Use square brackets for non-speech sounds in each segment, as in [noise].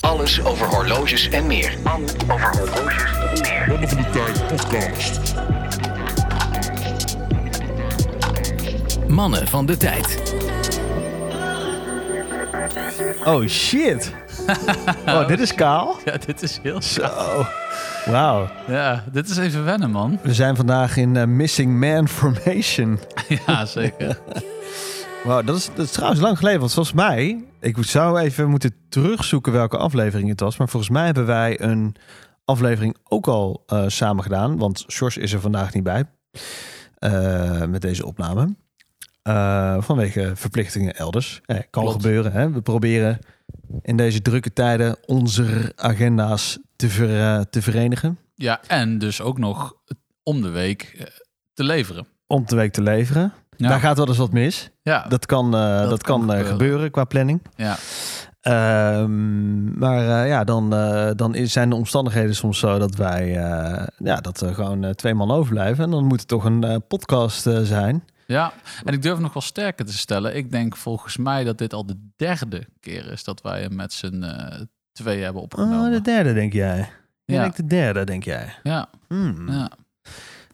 Alles over horloges en meer. Mannen van de Tijd podcast. Mannen van de tijd. Oh shit. [laughs] Oh, dit is kaal. Ja, dit is heel Zo. Wauw. Ja, dit is even wennen, man. We zijn vandaag in eh, Missing Man Formation. [laughs] Ja, zeker. [laughs] Wauw, dat is, dat is trouwens lang geleden. Want volgens mij, ik zou even moeten terugzoeken welke aflevering het was. Maar volgens mij hebben wij een aflevering ook al eh, samen gedaan. Want Sjors is er vandaag niet bij. eh, met deze opname. Eh, vanwege verplichtingen elders. Eh, kan Klopt. gebeuren. Hè? We proberen in deze drukke tijden onze agenda's te, ver, te verenigen. Ja, en dus ook nog om de week te leveren. Om de week te leveren. Ja, Daar gaat wel eens wat mis. ja, Dat kan, eh, dat kan kan, eh, gebeuren. gebeuren qua planning. ja. Ehm, maar eh, ja, dan, dan zijn de omstandigheden soms zo dat wij ja, dat er gewoon twee man overblijven. En dan moet het toch een podcast zijn. ja, en ik durf nog wel sterker te stellen. Ik denk volgens mij dat dit al de derde keer is dat wij hem met z'n eh tweeën hebben opgenomen. Oh, de derde, denk jij. Ja. Denk de derde, denk jij. Ja, Hmm, ja.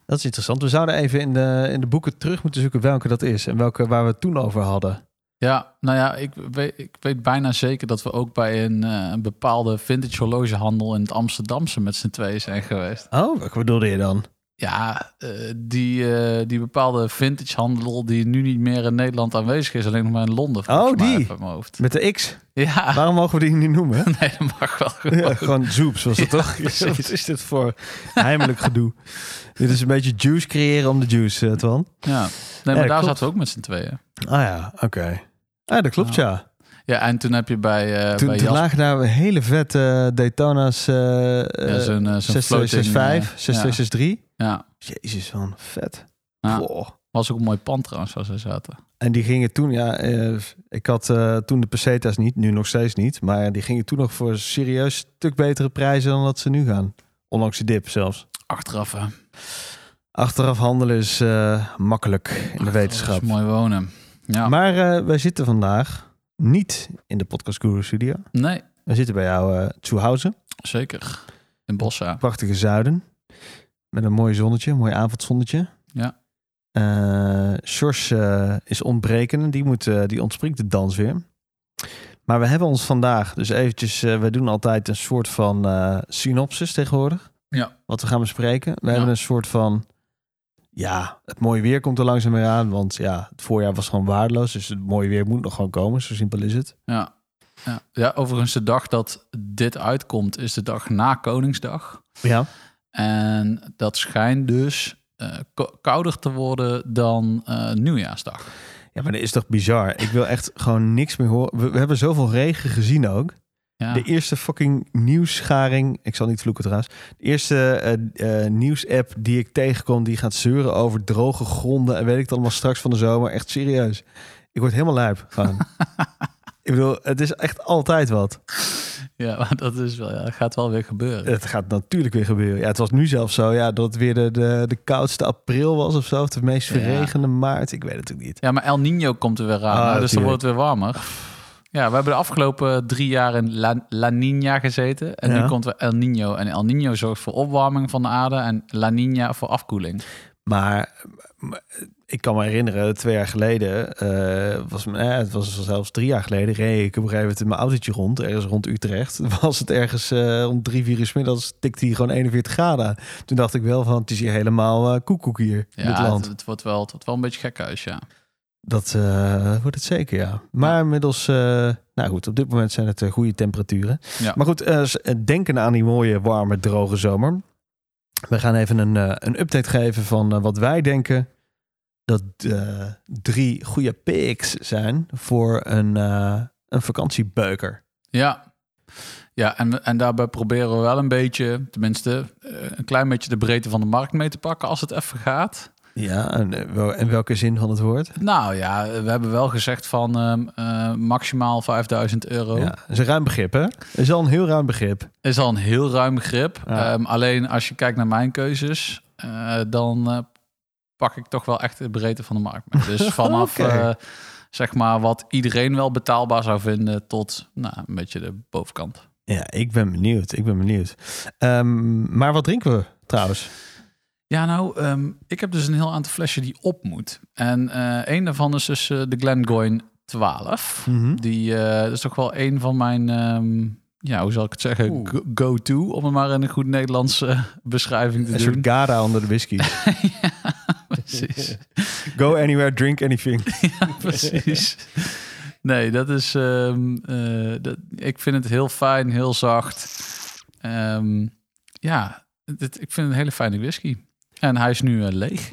Dat is interessant. We zouden even in de, in de boeken terug moeten zoeken welke dat is. En welke waar we het toen over hadden. ja, nou ja, ik weet, ik weet bijna zeker dat we ook bij een, eh, een bepaalde vintage horlogehandel in het Amsterdamse met z'n tweeën zijn geweest. Oh, welke bedoelde je dan? Ja, eh, die, eh, die bepaalde vintage handel die nu niet meer in Nederland aanwezig is, alleen nog maar in Londen. Oh, die. Met de X. Ja, Waarom mogen we die niet noemen? [laughs] nee, dat mag wel. gewoon. Ja, gewoon Zoops was het Ja, toch? [laughs] precies. Wat is dit voor heimelijk gedoe? dit is een beetje juice creëren om de juice, uh, Twan. Ja, nee, maar daar klopt. zaten we ook met z'n tweeën. Ah ja, oké. Ah, dat klopt, ja. Ja, en toen heb je bij, eh Toen, bij toen lagen daar hele vette Daytona's uh, ja, zo'n eh, floating, 6265, eh, 6263. Ja, Jezus, man, vet. ja. Was ook een mooi pand trouwens, waar ze zaten. En die gingen toen, ja, eh, ik had eh, toen de pesetas niet, nu nog steeds niet. Maar die gingen toen nog voor een serieus stuk betere prijzen dan dat ze nu gaan. Ondanks die dip zelfs. Achteraf, hè. Achteraf handelen is eh, makkelijk in de wetenschap. is mooi wonen. Ja, Maar wij zitten vandaag niet in de Podcast Guru studio. nee, We zitten bij jou uh, zeker. In Bossa. prachtige zuiden. Met een mooi zonnetje, een mooi avondzonnetje. Ja. Eh, is ontbreken, die, moet, eh, die ontspringt de dans weer. Maar we hebben ons vandaag, dus eventjes, we doen altijd een soort van synopsis tegenwoordig. Ja. Wat we gaan bespreken. We Ja. hebben een soort van, ja, het mooie weer komt er langzaam weer aan. Want ja, het voorjaar was gewoon waardeloos. Dus het mooie weer moet nog gewoon komen, zo simpel is het. Ja. Ja. ja, overigens de dag dat dit uitkomt is de dag na Koningsdag. Ja. En dat schijnt dus ko- kouder te worden dan eh, Nieuwjaarsdag. Ja, maar dat is toch bizar. Ik wil echt gewoon niks meer horen. We, we hebben zoveel regen gezien ook. Ja, De eerste fucking nieuwsscharing. Ik zal niet vloeken trouwens. De eerste eh, nieuwsapp die ik tegenkom, die gaat zeuren over droge gronden en weet ik het allemaal straks van de zomer. Echt serieus. Ik word helemaal lijp. Gewoon. [laughs] ik bedoel, het is echt altijd wat. Ja [laughs] maar dat is wel, ja, gaat wel weer gebeuren. Het gaat natuurlijk weer gebeuren. Ja, het was nu zelfs zo ja, dat het weer de, de, de koudste april was of zo. Of de meest Ja. verregende maart. Ik weet het ook niet. Ja, maar El Nino komt er weer aan, Ah, dus dan natuurlijk. wordt het weer warmer. Ja, we hebben de afgelopen drie jaar in La, La Nina gezeten. En Ja. nu komt weer El Nino. En El Nino zorgt voor opwarming van de aarde en La Nina voor afkoeling. Maar, maar ik kan me herinneren, twee jaar geleden, eh, was, eh, het was zelfs drie jaar geleden, reed ik op een gegeven moment in mijn autootje rond, ergens rond Utrecht. [laughs] Was het ergens eh rond drie, vier uur middags, tikte hij gewoon 41 graden. aan. Toen dacht ik wel van, het is hier helemaal eh, koekoek hier in dit Ja, land. het, het wordt wel, het wordt wel een beetje gek huis, ja. Dat wordt het zeker, ja. Maar inmiddels, nou goed, op dit moment zijn het goede temperaturen. Ja. Maar goed, denken aan die mooie, warme, droge zomer. We gaan even een, een update geven van wat wij denken dat eh, drie goede picks zijn voor een, eh, een vakantiebeuker. Ja. Ja, en, en daarbij proberen we wel een beetje, tenminste, eh, een klein beetje de breedte van de markt mee te pakken als het even gaat. Ja, en, en welke zin van het woord? Nou ja, we hebben wel gezegd van ehm, eh, maximaal 5000 euro. Ja, dat is een ruim begrip, hè? Is al een heel ruim begrip. Is al een heel ruim begrip. Ja. Ehm, alleen als je kijkt naar mijn keuzes, dan pak ik toch wel echt de breedte van de markt mee. Dus [laughs] vanaf eh, zeg maar wat iedereen wel betaalbaar zou vinden tot nou, een beetje de bovenkant. Ja, ik ben benieuwd. Ik ben benieuwd. Ehm, maar wat drinken we trouwens? Ja, nou, ehm, ik heb dus een heel aantal flesjes die op moet. En eh een daarvan is dus eh, de Glengoyne 12. Mhm. Die is toch wel een van mijn, ehm, ja, hoe zal ik het zeggen, go-to, om het maar in een goed Nederlandse beschrijving te Een doen. soort Gara onder de whisky. [laughs] [laughs] Precies. [laughs] Go anywhere, drink anything. [laughs] Precies. Nee, dat is. ehm, eh, dat, ik vind het heel fijn, heel zacht. Ehm, ja, ik vind het een hele fijne whisky. En hij is nu eh, leeg.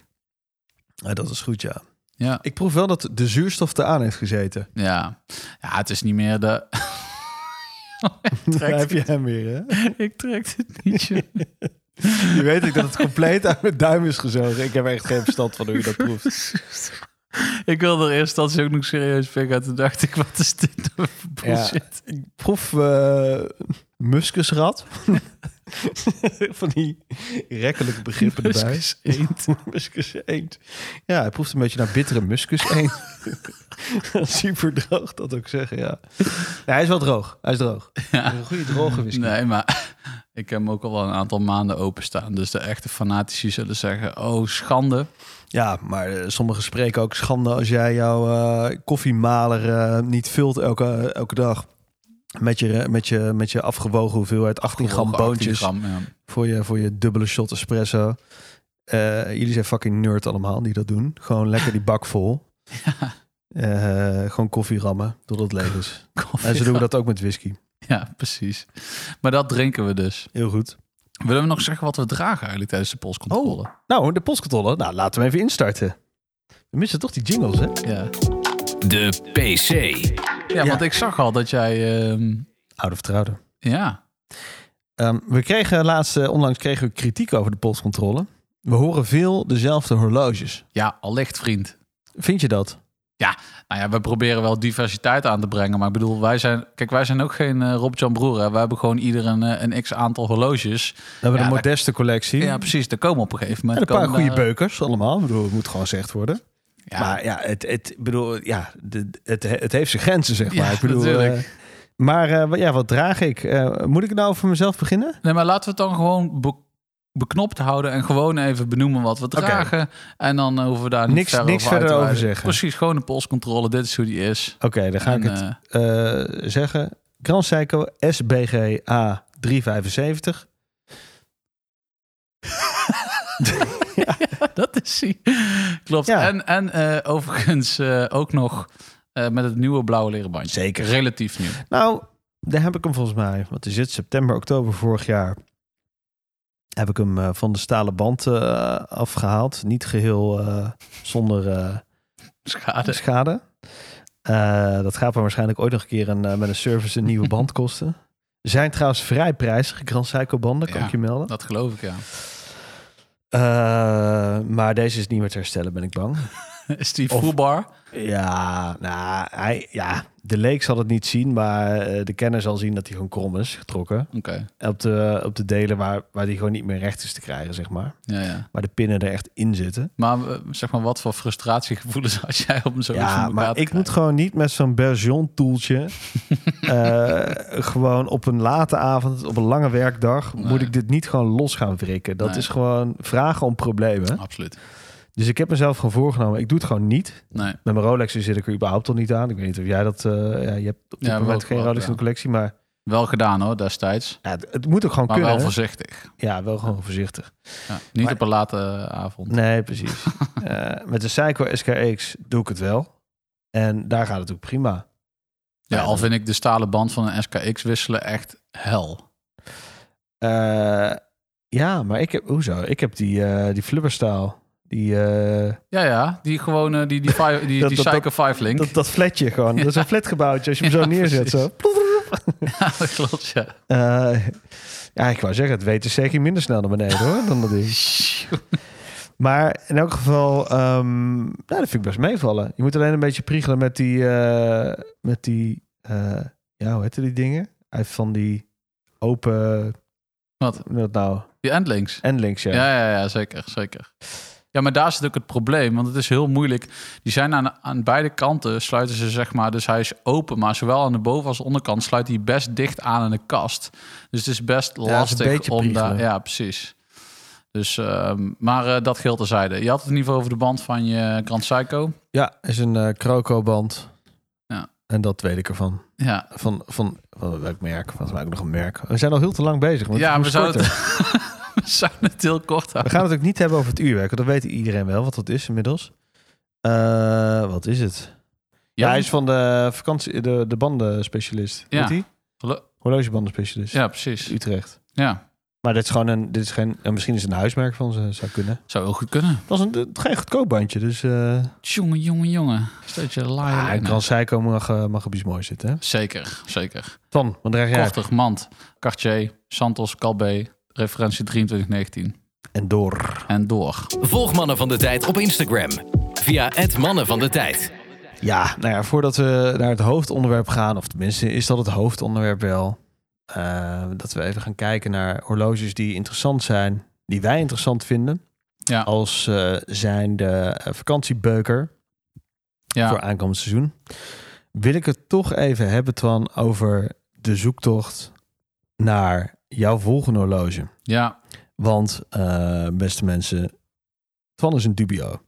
Ja, dat is goed, ja. Ja, Ik proef wel dat de zuurstof eraan heeft gezeten. ja. ja, het is niet meer de. [laughs] Daar heb je hem weer, hè? ik trek het niet. Je weet ook dat het compleet uit mijn duim is gezogen. Ik heb echt geen verstand van hoe je dat proeft. [laughs] ik wilde er eerst instantie ook nog serieus pikken. Toen dacht ik, wat is dit nou voor Ja. Ik proef eh muskusrat. [laughs] van die rekkelijke begrippen erbij. Muskus eend. [laughs] muskus eend. Ja, hij proeft een beetje naar bittere muskus eend. Super droog, dat ook zeggen, ja. Hij is wel droog. Hij is droog. Ja. Een goede droge whisky. Nee, maar ik heb hem ook al wel een aantal maanden openstaan. Dus de echte fanatici zullen zeggen, oh schande. Ja, maar eh, sommigen spreken ook schande als jij jouw eh, koffiemaler eh, niet vult elke, elke dag. Met je, met, je, met je afgewogen hoeveelheid 18 gram Gewoon 18 boontjes gram, ja. voor, je, voor je dubbele shot espresso. Jullie zijn fucking nerd allemaal die dat doen. Gewoon lekker die bak vol. [laughs] Eh, gewoon koffie rammen totdat het leeg is. En zo doen we dat ook met whisky. [laughs] Ja, precies. Maar dat drinken we dus. Heel goed. Willen we nog zeggen wat we dragen eigenlijk tijdens de polscontrole? Nou, de postcontrole. Nou, laten we even instarten. We missen toch die jingles, hè? Ja. De PC. ja, want ik zag al dat jij... ehm, Oude vertrouwde. ja, Ehm, we kregen laatst, eh, onlangs kregen we kritiek over de postcontrole. We horen veel dezelfde horloges. ja, allicht vriend. Vind je dat? Nou ja, we proberen wel diversiteit aan te brengen. Maar ik bedoel, wij zijn... Kijk, wij zijn ook geen eh, Rob-Jan Broer. Hè. We hebben gewoon ieder een, eh, een x-aantal horloges. We hebben Ja, een modeste collectie. Ja, precies. Er komen op een gegeven En moment... een paar goede daar- beukers allemaal. Ik bedoel, het moet gewoon gezegd worden. Ja, Maar ja, het, het, bedoel, ja de, het, het heeft zijn grenzen, zeg maar. Ja, ik bedoel, natuurlijk. eh, maar eh, wat- ja, wat draag ik? Eh, moet ik nou over mezelf beginnen? Nee, maar laten we het dan gewoon beknopt houden en gewoon even benoemen wat we dragen. En dan hoeven we daar niet Niks- verder niks over verder over zeggen. Precies, gewoon een polscontrole. Dit is hoe die is. Oké, dan ga En, ik het eh, eh, zeggen. Grand Seiko SBGA 375. [laughs] dat is hij. Klopt. Ja. En, en eh, overigens eh, ook nog eh, met het nieuwe blauwe leren bandje. Zeker. Relatief nieuw. Nou, daar heb ik hem volgens mij. Wat is het? September, oktober vorig jaar. Heb ik hem eh, van de stalen band eh, afgehaald. Niet geheel eh, zonder Schade. schade. Dat gaat me waarschijnlijk ooit nog een keer een, met een service een nieuwe band [laughs] kosten. Zijn trouwens vrij prijzig, Grand Seiko banden, kan Ja. ik je melden. Dat geloof ik, ja. Maar deze is niet meer te herstellen, ben ik bang. [laughs] Is die voelbaar? Ja, nou, hij, ja, de leek zal het niet zien, maar eh, de kenner zal zien dat hij gewoon krom is getrokken. Oké. Op de, op de delen waar, waar die gewoon niet meer recht is te krijgen, zeg maar. Ja, ja. Waar de pinnen er echt in zitten. Maar eh, zeg maar, wat voor frustratiegevoelens [laughs] had jij om zo iets voor ja, maar ik moet gewoon niet met zo'n Bergeon toeltje. [laughs] eh, gewoon op een late avond, op een lange werkdag, Nee. moet ik dit niet gewoon los gaan wrikken. Dat Nee. is gewoon vragen om problemen. Absoluut. Dus ik heb mezelf gewoon voorgenomen, ik doe het gewoon niet. Nee. Met mijn Rolex zit ik er überhaupt al niet aan. Ik weet niet of jij dat... eh, ja, je hebt op dit Ja, moment wel- geen Rolex ja. in de collectie, maar Wel gedaan hoor, destijds. ja, het, het moet ook gewoon Maar kunnen. wel voorzichtig. Ja, wel gewoon voorzichtig. Ja, niet Maar- op een late avond. Nee, precies. [laughs] Eh, met de Seiko SKX doe ik het wel. En daar gaat het ook prima. Ja, al vind ik de stalen band van een SKX wisselen echt hel. Eh, ja, maar ik heb... Hoezo? Ik heb die, eh die flubberstaal. Die, eh, Ja, ja, die gewoon, eh, die, die, fi- die, [laughs] Dat- die Psycho 5 Link. dat, dat flatje gewoon. [laughs] Dat is een flatgebouwtje. Als je hem [laughs] zo neerzet. precies. Zo. Ja, dat klopt, ja. Eh, ja, ik wou zeggen, het WTC ging minder snel naar beneden hoor, dan dat ding. Maar in elk geval, ehm, nou, dat vind ik best meevallen. Je moet alleen een beetje priegelen met die, eh, met die, ja, hoe heette die dingen? Uit van die open, Wat? wat nou? Die endlinks. Endlinks, ja. Ja, ja, ja, zeker, zeker. Ja, maar daar zit ook het probleem, want het is heel moeilijk. Die zijn aan, aan beide kanten, sluiten ze zeg maar, dus hij is open, maar zowel aan de boven- als onderkant sluit hij best dicht aan aan de kast. Dus het is best lastig om daar... Ja, precies. Dus, ehm, maar eh, dat geldt terzijde. Je had het in ieder geval over de band van je Grand Psycho. Ja, is een eh Croco-band. Ja. En dat weet ik ervan. Ja, Van, van, van welk merk? Volgens mij ook nog een merk. We zijn al heel te lang bezig. ja we, zouden [laughs] [laughs] we zouden het heel kort We houden. gaan het ook niet hebben over het uurwerk. want Dat weet iedereen wel wat dat is inmiddels. Eh, wat is het? Ja, hij is van de vakantie, de, de bandenspecialist. Ja. Weet hij? Horlogebandenspecialist. Ja, precies. Utrecht. Ja, Maar dit is gewoon een, dit is geen, en misschien is het een huismerk van ze, zou kunnen. zou heel goed kunnen. Dat is een, geen goedkoop bandje, dus eh Jongen, jongen, jongen. Stootje laaien. ah, een Grand Seiko mag, eh, mag op iets moois zitten. Hè? Zeker, zeker. Ton, wat draag jij? Korter, Mand, Cartier, Santos, Calbe, referentie 2319. En door. En door. Volg Mannen van de Tijd op Instagram. Via het Mannen van de Tijd. Ja, nou ja, voordat we naar het hoofdonderwerp gaan, of tenminste is dat het hoofdonderwerp wel, eh, dat we even gaan kijken naar horloges die interessant zijn, die wij interessant vinden, Ja, als eh zijn de eh, vakantiebeuker ja. voor aankomend seizoen. Wil ik het toch even hebben, Twan, over de zoektocht naar jouw volgende horloge. ja, Want, eh, beste mensen, Twan is een dubio.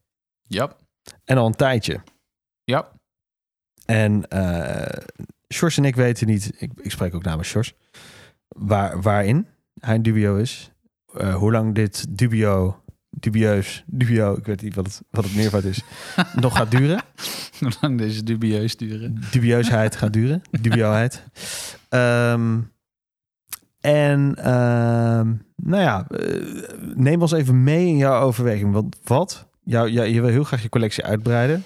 ja, En al een tijdje. ja. En eh Sjors en ik weten niet, ik, ik spreek ook namens Sjors, waar, waarin hij een dubio is. Eh, hoe lang dit dubio, dubieus, dubio, ik weet niet wat het, wat het meervoud is, [laughs] nog gaat duren. Hoe lang deze dubieus duren. Dubieusheid gaat duren. [laughs] Dubioheid. Ehm, en ehm, nou ja, eh, neem ons even mee in jouw overweging. Want wat? Jou, jou, je wil heel graag je collectie uitbreiden.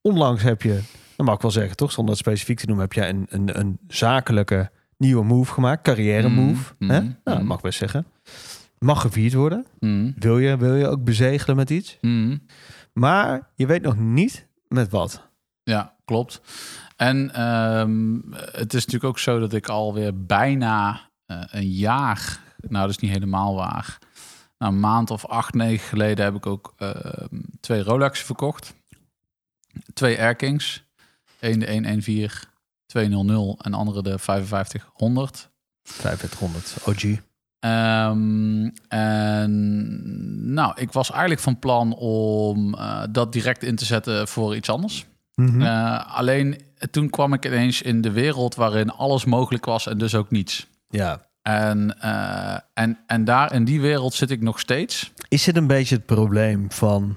Onlangs heb je, dat mag ik wel zeggen, toch? Zonder specifiek te noemen, heb jij een, een, een zakelijke nieuwe move gemaakt. Carrière move. Mm, hè? mm, Nou, dat mm. mag best zeggen. Mag gevierd worden. Mm, Wil je, wil je ook bezegelen met iets? Maar je weet nog niet met wat. Ja, klopt. En ehm, het is natuurlijk ook zo dat ik alweer bijna een jaar, nou dat is niet helemaal waar, nou, een maand of acht, negen geleden heb ik ook ehm, twee Rolexen verkocht. Twee Airkings. Eén de 114 200 en andere de 5500. 5500 OG. Ehm, en nou, ik was eigenlijk van plan om eh, dat direct in te zetten voor iets anders. Mhm. Eh, alleen eh, toen kwam ik ineens in de wereld waarin alles mogelijk was en dus ook niets. Ja. En, eh, en, en daar in die wereld zit ik nog steeds. Is het een beetje het probleem van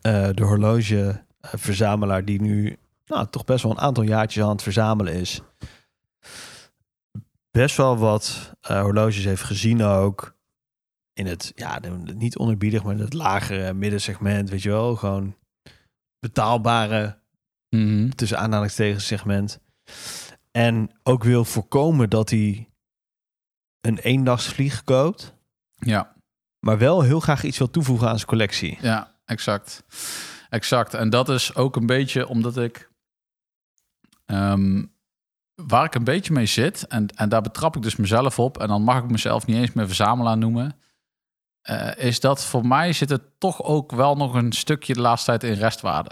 eh, de horlogeverzamelaar die nu nou, toch best wel een aantal jaartjes aan het verzamelen is? Best wel wat eh, horloges heeft gezien ook. In het, ja, niet onerbiedig, maar in het lagere middensegment, weet je wel. Gewoon betaalbare Mhm. tussen aanhalingstekens segment. En ook wil voorkomen dat hij een eendagsvlieg koopt. Ja, Maar wel heel graag iets wil toevoegen aan zijn collectie. ja, exact. Exact. En dat is ook een beetje omdat ik... ehm, waar ik een beetje mee zit, en, en daar betrap ik dus mezelf op... en dan mag ik mezelf niet eens meer verzamelaar noemen... eh, is dat voor mij zit het toch ook wel nog een stukje de laatste tijd in restwaarde.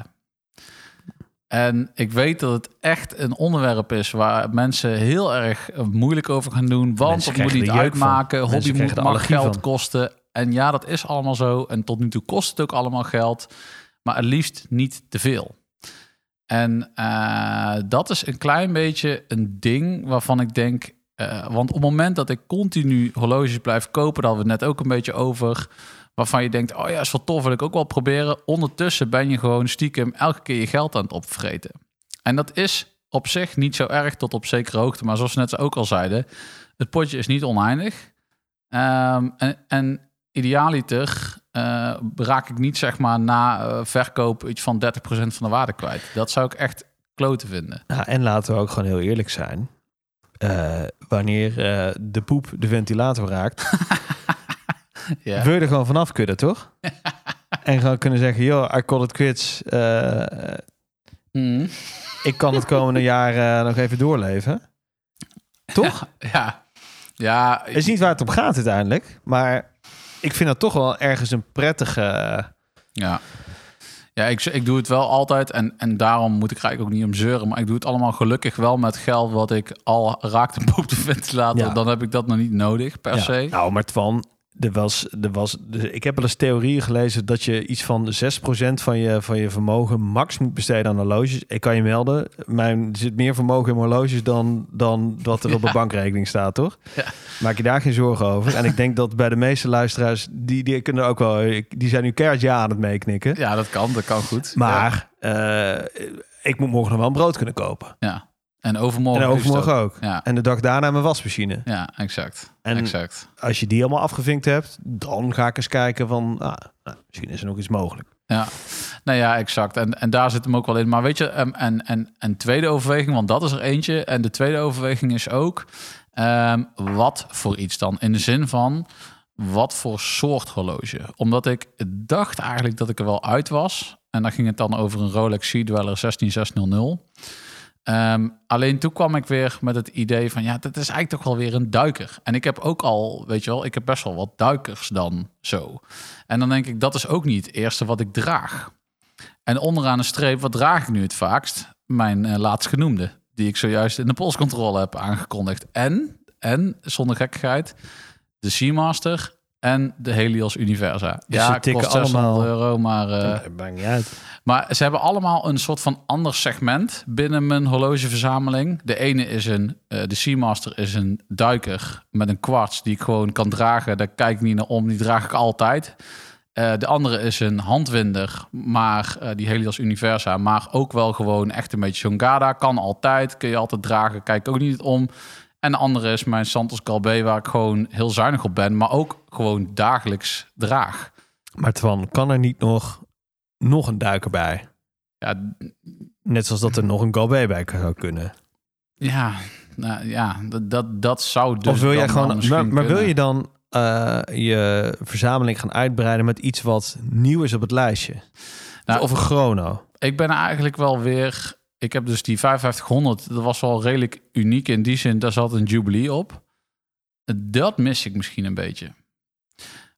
En ik weet dat het echt een onderwerp is waar mensen heel erg eh, moeilijk over gaan doen. Want het moet niet van. uitmaken. Mensen Hobby moet allergie geld van. kosten. En ja, dat is allemaal zo. En tot nu toe kost het ook allemaal geld. Maar het liefst niet te veel. En eh, dat is een klein beetje een ding waarvan ik denk... eh, want op het moment dat ik continu horloges blijf kopen... daar hadden we het net ook een beetje over... waarvan je denkt, oh ja, is wel tof, wil ik ook wel proberen. Ondertussen ben je gewoon stiekem elke keer je geld aan het opvreten. En dat is op zich niet zo erg tot op zekere hoogte. Maar zoals we net ook al zeiden, het potje is niet oneindig. Ehm, en, en idealiter eh, raak ik niet zeg maar na eh, verkoop iets van 30% van de waarde kwijt. Dat zou ik echt kloten vinden. Ja, en laten we ook gewoon heel eerlijk zijn. eh, wanneer de poep de ventilator raakt, [laughs] [laughs] Ja. wil je er gewoon vanaf kunnen, toch? [laughs] en gewoon kunnen zeggen, joh, I call it quits. Eh, Mhm. ik kan het komende [laughs] jaar eh, nog even doorleven. Toch? Ja. Ja, is niet waar het om gaat uiteindelijk. Maar ik vind dat toch wel ergens een prettige... Ja. Ja, ik, ik doe het wel altijd en, en daarom moet ik eigenlijk ook niet om zeuren. Maar ik doe het allemaal gelukkig wel met geld wat ik al raakte op de ventilator. Ja. Dan heb ik dat nog niet nodig per Ja. se. Nou, maar Twan, er was, er was, ik heb wel eens theorieën gelezen dat je iets van 6% van je, van je vermogen max moet besteden aan horloges. Ik kan je melden, mijn, er zit meer vermogen in horloges dan, dan wat er op [laughs] de bankrekening staat, toch? Ja. Maak je daar geen zorgen over. En ik denk dat bij de meeste luisteraars, die, die kunnen ook wel, die zijn nu keihard ja aan het meeknikken. Ja, dat kan. Dat kan goed. Maar eh, ik moet morgen nog wel een brood kunnen kopen. Ja. En overmorgen. en overmorgen ook. Ja. En de dag daarna mijn wasmachine. Ja, exact. En- exact. Als je die allemaal afgevinkt hebt, dan ga ik eens kijken van, ah, nou, misschien is er nog iets mogelijk. Ja, nou ja, exact. En, en daar zit hem ook wel in. Maar weet je, em, en, en, en tweede overweging, want dat is er eentje. En de tweede overweging is ook, ehm, wat voor iets dan? In de zin van, wat voor soort horloge? Omdat ik dacht eigenlijk dat ik er wel uit was. En dan ging het dan over een Rolex Sea Dweller 16600. Ehm, alleen toen kwam ik weer met het idee van, ja, dat is eigenlijk toch wel weer een duiker. En ik heb ook al, weet je wel, ik heb best wel wat duikers dan zo. En dan denk ik, dat is ook niet het eerste wat ik draag. En onderaan de streep, wat draag ik nu het vaakst? Mijn eh, laatstgenoemde, die ik zojuist in de polscontrole heb aangekondigd. En, en zonder gekkigheid, de Seamaster en de Helios Universa. Dus ja, ze tikken kost 600 allemaal- euro, maar... maakt niet uit. maar ze hebben allemaal een soort van ander segment binnen mijn horlogeverzameling. De ene is een, eh, de Seamaster is een duiker met een kwarts die ik gewoon kan dragen. Daar kijk ik niet naar om, die draag ik altijd. Eh, de andere is een handwinder, maar die Helios Universa, maar ook wel gewoon echt een beetje zo'n Gada. Kan altijd, kun je altijd dragen, kijk ook niet om. En de andere is mijn Santos Calbe, waar ik gewoon heel zuinig op ben, maar ook gewoon dagelijks draag. Maar Twan, kan er niet nog, nog een duiker bij? Ja, Net zoals dat er nog een Galway bij zou kunnen. Ja, nou, ja dat, dat, dat zou dus of wil jij gewoon, maar, wil je dan eh, je verzameling gaan uitbreiden met iets wat nieuw is op het lijstje? Nou, of een chrono? Ik ben eigenlijk wel weer... Ik heb dus die 5500, dat was wel redelijk uniek in die zin. Daar zat een Jubilee op. Dat mis ik misschien een beetje.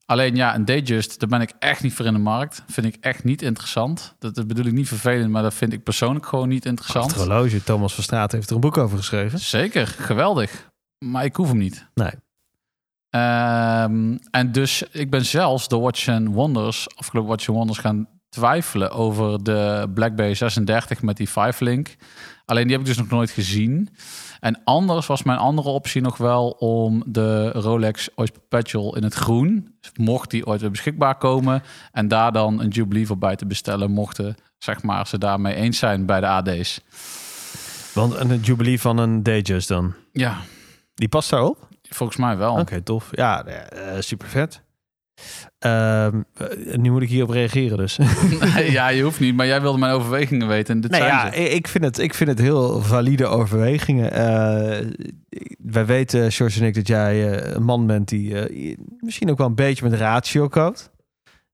Alleen ja, een Datejust, daar ben ik echt niet voor in de markt. Vind ik echt niet interessant. Dat, dat bedoel ik niet vervelend, maar dat vind ik persoonlijk gewoon niet interessant. Het horloge, Thomas van Straat heeft er een boek over geschreven. Zeker, geweldig. Maar ik hoef hem niet. Nee. Ehm, en dus ik ben zelfs de Watch and Wonders, afgelopen Watch and Wonders, gaan twijfelen over de Black Bay 36 met die 5-link. Alleen die heb ik dus nog nooit gezien. En anders was mijn andere optie nog wel om de Rolex Oyster Perpetual in het groen, mocht die ooit weer beschikbaar komen, en daar dan een Jubilee voorbij te bestellen, mochten zeg maar ze daarmee eens zijn bij de AD's. Want een jubilee van een Datejust dan. Ja, Die past daarop? volgens mij wel. Oké, tof. Ja, eh, super vet. Ehm, eh, nu moet ik hierop reageren dus. [laughs] [laughs] ja, je hoeft niet, maar jij wilde mijn overwegingen weten. En dit Nee, zijn ja, ze. ik vind, het, ik vind het heel valide overwegingen. Eh, wij weten, George en ik, dat jij eh, een man bent die misschien ook wel een beetje met ratio koopt.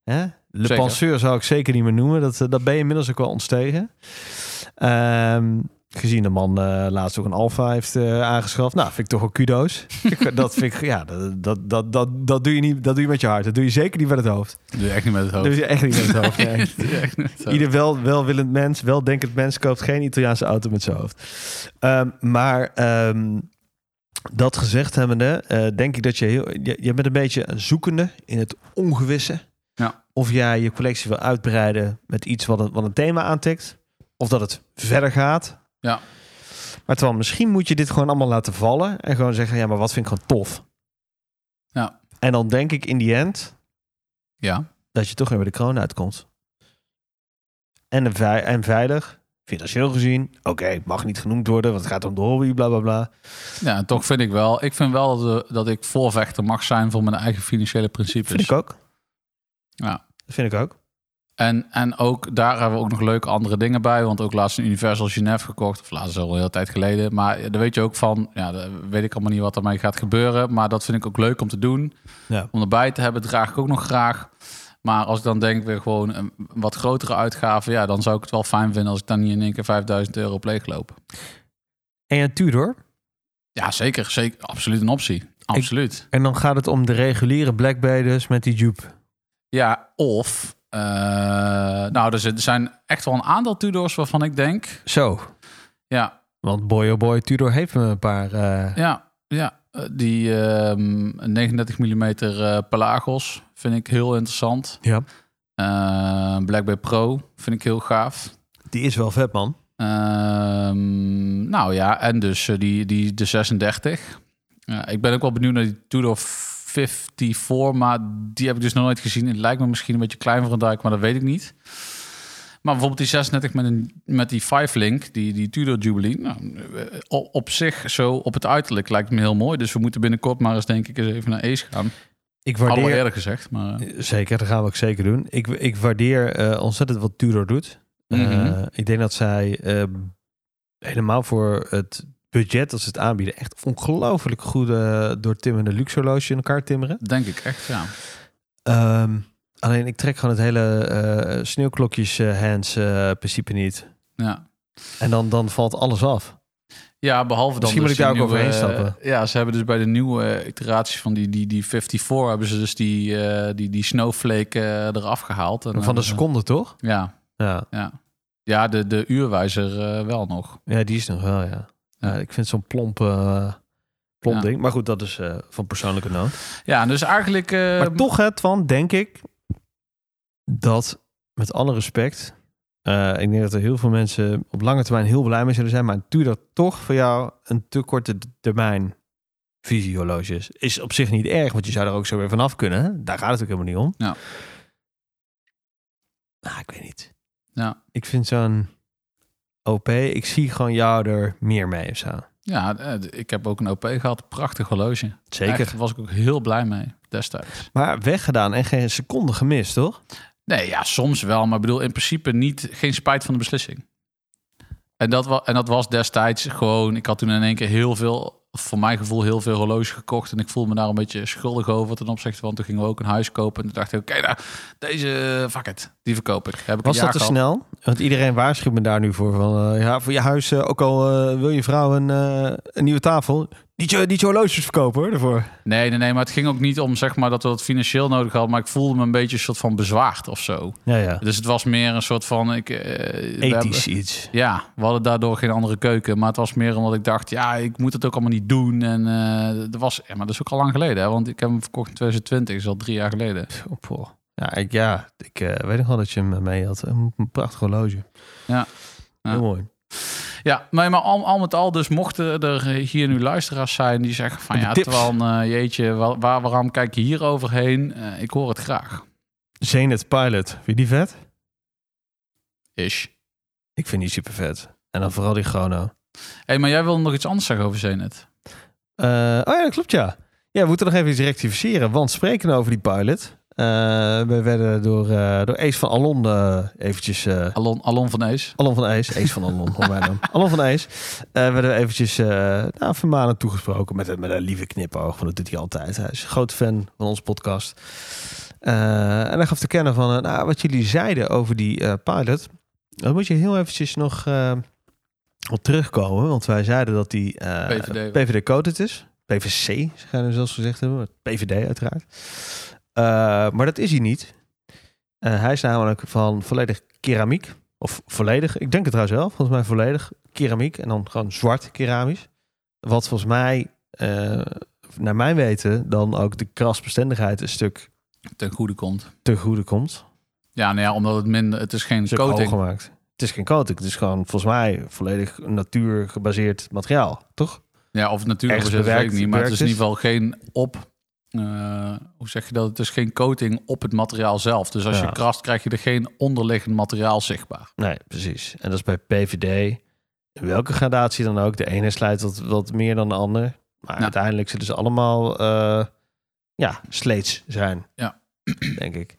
Hè? Le Zeker. penseur zou ik zeker niet meer noemen. Dat, dat ben je inmiddels ook wel ontstegen. Ehm, gezien de man eh, laatst ook een Alfa heeft eh, aangeschaft. Nou, vind ik toch wel kudo's. [laughs] Ik- dat vind ik, ja, dat, dat, dat, dat, dat doe je niet, dat doe je met je hart. Dat doe je zeker niet met het hoofd. Dat doe je echt niet met het Dat hoofd. doe je echt niet met het hoofd. [laughs] nee. Dat doe je echt niet met het hoofd. Ieder wel, welwillend mens, weldenkend mens koopt geen Italiaanse auto met zijn hoofd. Ehm, maar ehm, dat gezegd hebbende, eh, denk ik dat je heel... Je, je bent een beetje een zoekende in het ongewisse. Ja. Of jij je collectie wil uitbreiden met iets wat een, wat een thema aantikt. Of dat het verder gaat. Ja. Maar terwijl misschien moet je dit gewoon allemaal laten vallen. En gewoon zeggen, ja, maar wat vind ik gewoon tof? Ja. En dan denk ik in die end Ja. dat je toch weer bij de kroon uitkomt. En, een vei- en veilig, financieel gezien, oké, mag niet genoemd worden, want het gaat om de hobby, bla bla bla. ja, en toch vind ik wel... Ik vind wel dat, dat ik voorvechter mag zijn voor mijn eigen financiële principes. Vind ik ook. Ja. Dat vind ik ook. En, en ook daar hebben we ook nog leuke andere dingen bij. Want ook laatst een Universal Genève gekocht. Of laatst al een hele tijd geleden. Maar daar weet je ook van. Ja, weet ik allemaal niet wat ermee gaat gebeuren. Maar dat vind ik ook leuk om te doen. Ja. Om erbij te hebben, draag ik ook nog graag. Maar als ik dan denk weer gewoon een wat grotere uitgave. Ja, dan zou ik het wel fijn vinden als ik dan niet in één keer 5000 euro op leeg loop. En een Tudor. Ja, zeker. zeker absoluut een optie. Absoluut. En dan gaat het om de reguliere Black Bay dus met die Jupe. Ja, of... eh, nou, er er zijn echt wel een aantal Tudors waarvan ik denk... Zo. Ja, Want boy oh boy, Tudor heeft me een paar... eh, ja, ja. eh, Die ehm 39 mm eh, Pelagos vind ik heel interessant. ja. Black Bay Pro vind ik heel gaaf. Die is wel vet, man. Ehm, nou ja, en dus die, die de 36. Ja, ik ben ook wel benieuwd naar die Tudor 54, maar die heb ik dus nog nooit gezien. Het lijkt me misschien een beetje klein voor een duik, maar dat weet ik niet. Maar bijvoorbeeld die 36 met, een, met die 5-link, die, die Tudor Jubilee. Nou, eh, op, zich, zo op het uiterlijk lijkt het me heel mooi. Dus we moeten binnenkort maar eens denk ik eens even naar Ace gaan. Ik waardeer... eerder gezegd, maar... eh, Zeker, dat gaan we ook zeker doen. Ik, ik waardeer eh, ontzettend wat Tudor doet. Eh, Mhm. ik denk dat zij eh, helemaal voor het budget dat ze het aanbieden... echt ongelooflijk goede doortimmerde luxe horloge in elkaar timmeren. Denk ik echt, ja. Ehm, alleen ik trek gewoon het hele eh sneeuwklokjes eh, hands eh, principe niet. ja. En dan, dan valt alles af. Ja, behalve dan Misschien dus moet ik daar ook nieuwe, overheen stappen. Ja, ze hebben dus bij de nieuwe iteraties van die, die, die 54 hebben ze dus die, eh, die, die snowflake eh, eraf gehaald. En Van de seconde, toch? Ja, Ja, ja. Ja, de, de uurwijzer eh, wel nog. ja die is nog wel, ja. Ja. ik vind zo'n plomp, eh, plomp Ja. ding. Maar goed, dat is eh, van persoonlijke nood. Ja, dus eigenlijk... eh, Maar toch, het van denk ik dat, met alle respect, eh, ik denk dat er heel veel mensen op lange termijn heel blij mee zullen zijn, maar doe dat toch voor jou een te korte termijn visiehorloge is. Is op zich niet erg, want je zou er ook zo weer vanaf kunnen. Daar gaat het ook helemaal niet om. Ja. Nou, ik weet niet. Ja. Ik vind zo'n OP, ik zie gewoon jou er meer mee of zo. Ja, eh, ik heb ook een OP gehad. Prachtig horloge. Zeker. Daar was ik ook heel blij mee destijds. Maar weggedaan en geen seconde gemist, toch? Nee, ja, soms wel. Maar ik bedoel, in principe niet, geen spijt van de beslissing. En dat, wa en dat was destijds gewoon... Ik had toen in één keer heel veel, voor mijn gevoel, heel veel horloges gekocht. En ik voelde me daar een beetje schuldig over ten opzichte van... Toen gingen we ook een huis kopen. En toen dacht ik, oké, nou, deze, fuck it, die verkoop ik. Heb ik Was dat te gehad. snel? Want iedereen waarschuwt me daar nu voor. Van, eh, ja, voor je huis, eh, ook al eh, wil je vrouw een, eh, een nieuwe tafel. Niet je, niet je horloges verkopen hoor, daarvoor. Nee, nee, nee, maar het ging ook niet om zeg maar, dat we het financieel nodig hadden. Maar ik voelde me een beetje een soort van bezwaard of zo. Ja, ja. Dus het was meer een soort van... Ik, eh, Ethisch hebben- iets. Ja, we hadden daardoor geen andere keuken. Maar het was meer omdat ik dacht, ja, ik moet het ook allemaal niet doen. En eh dat was, ja, maar dat is ook al lang geleden, hè? want ik heb hem verkocht in 2020, is al drie jaar geleden. Oh, poh. Ja, ik, ja, ik eh, weet nog wel dat je hem mee had. Een, een prachtig horloge. Ja. Ja. Heel mooi. Ja, maar, maar al, al met al, dus mochten er hier nu luisteraars zijn die zeggen van, ja, tips. terwijl, eh, jeetje, waar, waar, waarom kijk je hier overheen? Eh, ik hoor het graag. Zenith Pilot. Vind je die vet? Ish. Ik vind die super vet. En dan vooral die chrono. hey, maar jij wil nog iets anders zeggen over Zenit? Eh, oh ja, dat klopt ja. Ja, we moeten nog even iets rectificeren. Want spreken over die pilot. Eh, we werden door, eh, door Ace van Alon eh, eventjes... Alon, Alon van Ees. Alon van Ace, Ace van Alon, mij dan. [laughs] Alon van Ace. eh werden we eventjes nou, vermanend toegesproken met, een- met een lieve knipoog. Want dat doet hij altijd. Hij is een groot fan van onze podcast. En hij gaf te kennen van nou, wat jullie zeiden over die pilot. Dan moet je heel eventjes nog op terugkomen. Want wij zeiden dat die PVD. PVD-coded is. PVC, gaan we zelfs gezegd hebben. PVD uiteraard. Eh, maar dat is hij niet. Eh, hij is namelijk van volledig keramiek. Of volledig, ik denk het trouwens wel, volgens mij volledig keramiek en dan gewoon zwart keramisch. Wat volgens mij, eh, naar mijn weten, dan ook de krasbestendigheid een stuk Ten goede komt. te goede komt. Ja, nou ja, omdat het minder, het is geen coating. hoger maakt. Het is geen coating, het is gewoon volgens mij volledig natuurgebaseerd materiaal, toch? Ja, of natuurlijk weet ik niet, maar het is in ieder geval geen op. eh, hoe zeg je dat? Het is geen coating op het materiaal zelf. Dus als Ja. je krast, krijg je er geen onderliggend materiaal zichtbaar. Nee, precies. En dat is bij PVD, in welke gradatie dan ook. De ene slijt wat, wat meer dan de ander. Maar Ja. uiteindelijk zullen ze allemaal, eh, ja, sleets zijn. Ja. Denk ik.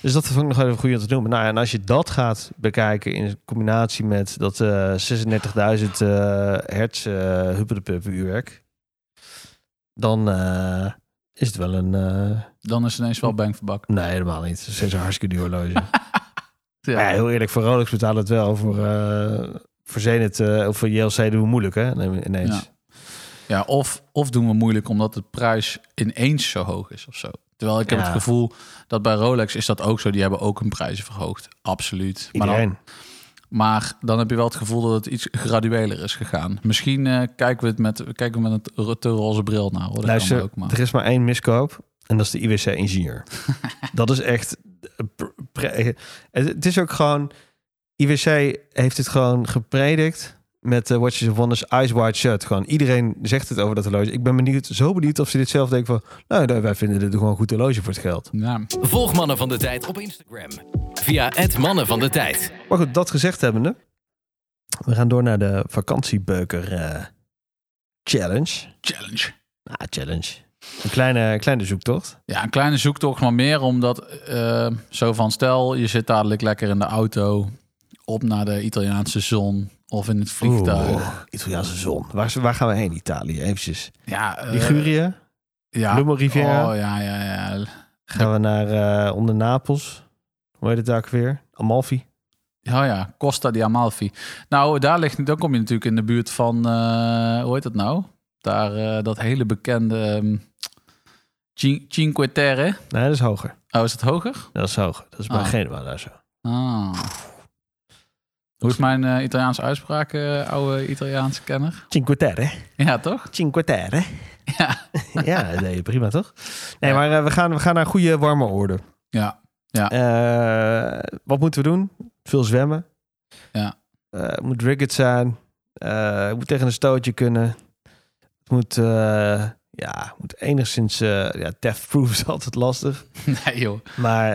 Dus dat vond ik nog even goed om te noemen. Nou ja, en als je dat gaat bekijken in combinatie met dat eh [laughs] 36.000 eh hertz uh, huppeldepup uurwerk, dan is het wel een... eh, Dan is het ineens wel bang voor bak. nee, helemaal niet. Het is een hartstikke duur horloge. [laughs] Ja. Ja, heel eerlijk, voor Rolex betalen het wel. Voor, eh voor Zenith eh, of voor JLC doen we moeilijk, hè? Nee, Ineens. Ja. Ja, of, of doen we moeilijk omdat de prijs ineens zo hoog is of zo. Terwijl ik heb Ja. het gevoel dat bij Rolex is dat ook zo. Die hebben ook hun prijzen verhoogd. Absoluut. Maar dan, Iedereen. Maar dan heb je wel het gevoel dat het iets gradueler is gegaan. Misschien eh, kijken we het met, kijken we met een te roze bril naar. Hoor. Dat Luister, ook, maar. er is maar één miskoop. En dat is de IWC-ingenieur. [laughs] dat is echt... pre- Het is ook gewoon... IWC heeft het gewoon gepredikt met uh, Watches of Wonders Eyes Wide Shut. Gewoon iedereen zegt het over dat horloge. Ik ben benieuwd, zo benieuwd of ze dit zelf denken van... Nou, wij vinden dit gewoon een goed horloge voor het geld. Ja. Volg Mannen van de Tijd op Instagram. Via het Mannen van de Tijd. Maar goed, dat gezegd hebbende... We gaan door naar de vakantiebeuker eh, challenge. Challenge. Ah, challenge. Een kleine, kleine zoektocht. Ja, een kleine zoektocht, maar meer omdat eh, zo van stel, je zit dadelijk lekker in de auto op naar de Italiaanse zon of in het vliegtuig. Oeh, Italiaanse zon. Waar, waar gaan we heen, Italië? Eventjes. Ja, eh, Ligurië? ja. Lummo Riviera? Oh ja, ja, ja. Gaan we naar eh, onder Napels? Hoe heet het daar ook weer? Amalfi? Oh ja, Costa di Amalfi. Nou, daar ligt, dan kom je natuurlijk in de buurt van, eh, hoe heet dat nou? Daar, dat hele bekende ehm, Cin- Cinque Terre. Nee, dat is hoger. Oh, is het hoger? Dat is hoger. Dat is bij Ah. Genua daar zo. Ah. Hoe is mijn eh, Italiaanse uitspraak, eh, oude Italiaanse kenner? Cinque Terre. Ja, toch? Cinque Terre. Ja. [laughs] ja, je prima toch? Nee, Ja. maar eh, we, gaan, we gaan naar goede warme orde. Ja. Eh, wat moeten we doen? Veel zwemmen. Ja. Het moet rigged zijn. Het moet tegen een stootje kunnen. Het moet, ja, moet enigszins... ja, theft-proof is [laughs] altijd lastig. Nee, joh. Maar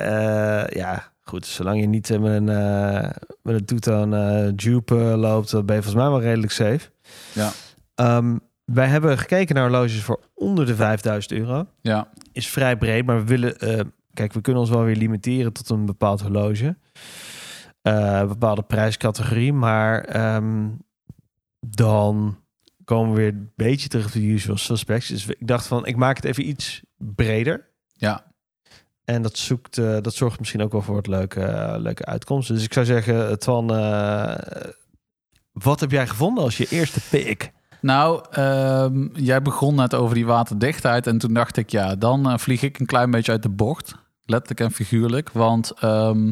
ja, goed. Zolang je niet eh, met een, eh met een toetoon eh dupe loopt... dan ben je volgens mij wel redelijk safe. Ja. Ehm, wij hebben gekeken naar horloges voor onder de 5000 euro. Ja. Is vrij breed, maar we willen... kijk, we kunnen ons wel weer limiteren tot een bepaald horloge. Een bepaalde prijscategorie. Maar ehm, dan komen we weer een beetje terug op de usual suspects. Dus ik dacht van, ik maak het even iets breder. Ja. En dat, zoekt, eh, dat zorgt misschien ook wel voor het leuke, eh, leuke uitkomsten. Dus ik zou zeggen, Twan, eh, wat heb jij gevonden als je eerste pick? Nou, ehm, jij begon net over die waterdichtheid. En toen dacht ik, ja, dan vlieg ik een klein beetje uit de bocht. Letterlijk en figuurlijk. Want ehm,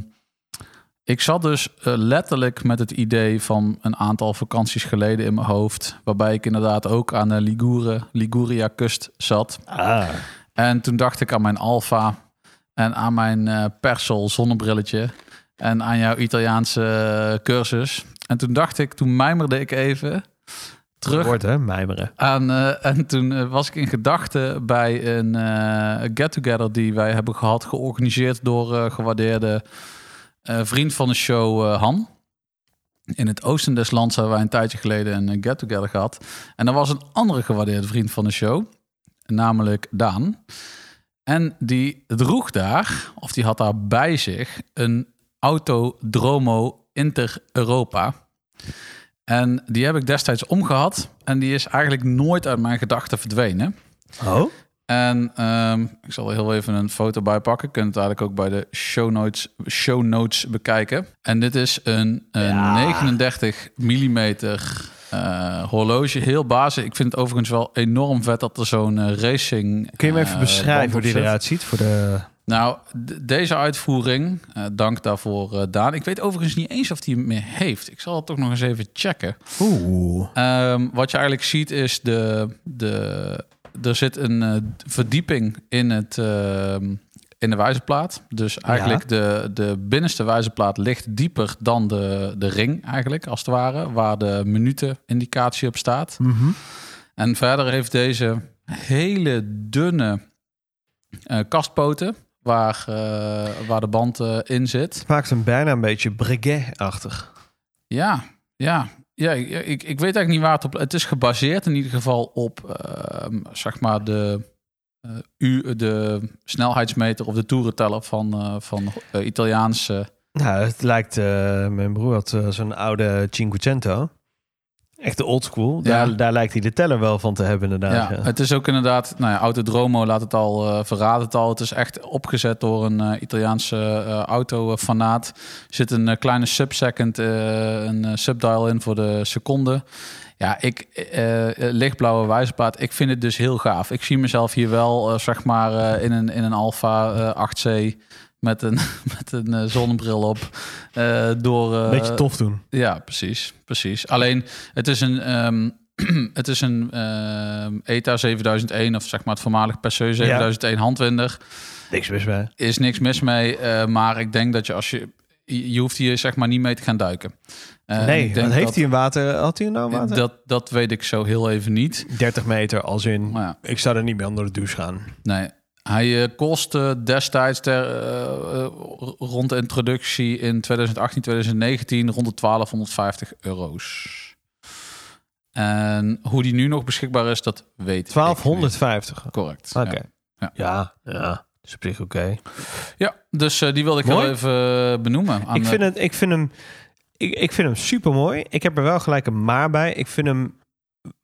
ik zat dus letterlijk met het idee van een aantal vakanties geleden in mijn hoofd. Waarbij ik inderdaad ook aan de Ligure, Liguria kust zat. Ah, En toen dacht ik aan mijn Alfa en aan mijn Persol zonnebrilletje en aan jouw Italiaanse eh, cursus. En toen dacht ik, toen mijmerde ik even terug Woord, hè? Mijmeren. aan, eh, en toen was ik in gedachten bij een eh, get-together die wij hebben gehad, georganiseerd door gewaardeerde vriend van de show Han. In het oosten des lands hebben wij een tijdje geleden een get-together gehad. En er was een andere gewaardeerde vriend van de show, namelijk Daan. En die droeg daar, of die had daar bij zich, een Autodromo Inter Europa. En die heb ik destijds omgehad. En die is eigenlijk nooit uit mijn gedachten verdwenen. Oh? En ehm, ik zal er heel even een foto bij pakken. Kunt het eigenlijk ook bij de show notes, show notes bekijken. En dit is een, een Ja. 39 mm eh, horloge. Heel basis. Ik vind het overigens wel enorm vet dat er zo'n eh, racing... Kun je me even eh, beschrijven hoe die eruit ziet? Voor de... Nou, deze uitvoering, dank daarvoor Daan. Ik weet overigens niet eens of hij hem meer heeft. Ik zal het toch nog eens even checken. Oeh. Ehm, wat je eigenlijk ziet is de, de er zit een verdieping in het ehm, in de wijzerplaat. Dus eigenlijk de, de binnenste wijzerplaat ligt dieper dan de, de ring eigenlijk als het ware, waar de minutenindicatie op staat. Mhm. En verder heeft deze hele dunne eh, kastpoten waar, eh, waar de band eh, in zit. Maakt hem bijna een beetje Breguet-achtig. Ja, ja. Ja, ik, ik, weet eigenlijk niet waar het op... Het is gebaseerd in ieder geval op, ehm, zeg maar, de, u, de snelheidsmeter of de toerenteller van, eh, van eh, Italiaanse... Nou, het lijkt... eh, mijn broer had eh, zo'n oude Cinquecento. Echt de oldschool. Ja. Daar, daar lijkt hij de teller wel van te hebben inderdaad. Ja, Ja, het is ook inderdaad, nou ja, Autodromo laat het al, eh verraadt het al. Het is echt opgezet door een eh, Italiaanse eh autofanaat. Er zit een eh, kleine subsecond, eh een eh, subdial in voor de seconde. Ja, ik, eh, eh, lichtblauwe wijzerplaat, ik vind het dus heel gaaf. Ik zie mezelf hier wel, eh, zeg maar, in een, in een Alfa eh, 8C met een, [laughs] met een zonnebril op. door, Beetje tof doen. ja, precies, precies. Alleen het is een, ehm, [clears throat] het is een ehm, ETA 7001 of zeg maar het voormalig Peugeot 7001 handwinder. Niks mis bij. Is niks mis mee, maar ik denk dat je als je je hoeft hier zeg maar niet mee te gaan duiken. Nee, wat heeft dat, hij in water? Had hij nou water? Dat, dat weet ik zo heel even niet. 30 meter als in... Ja, Ik zou er niet mee onder de douche gaan. nee. Hij eh, kostte destijds ter, eh, eh, rond de introductie in 2018, 2019 rond de 1250 euro's. En hoe die nu nog beschikbaar is, dat weet ik 1250. niet. Correct. Oké. Ja. Ja. Ja, ja. Dat is op zich oké. Ja, dus die wilde ik Mooi. wel even benoemen. Aan Ik vind, het, ik, vind hem, ik, ik vind hem super mooi. Ik heb er wel gelijk een maar bij. Ik vind hem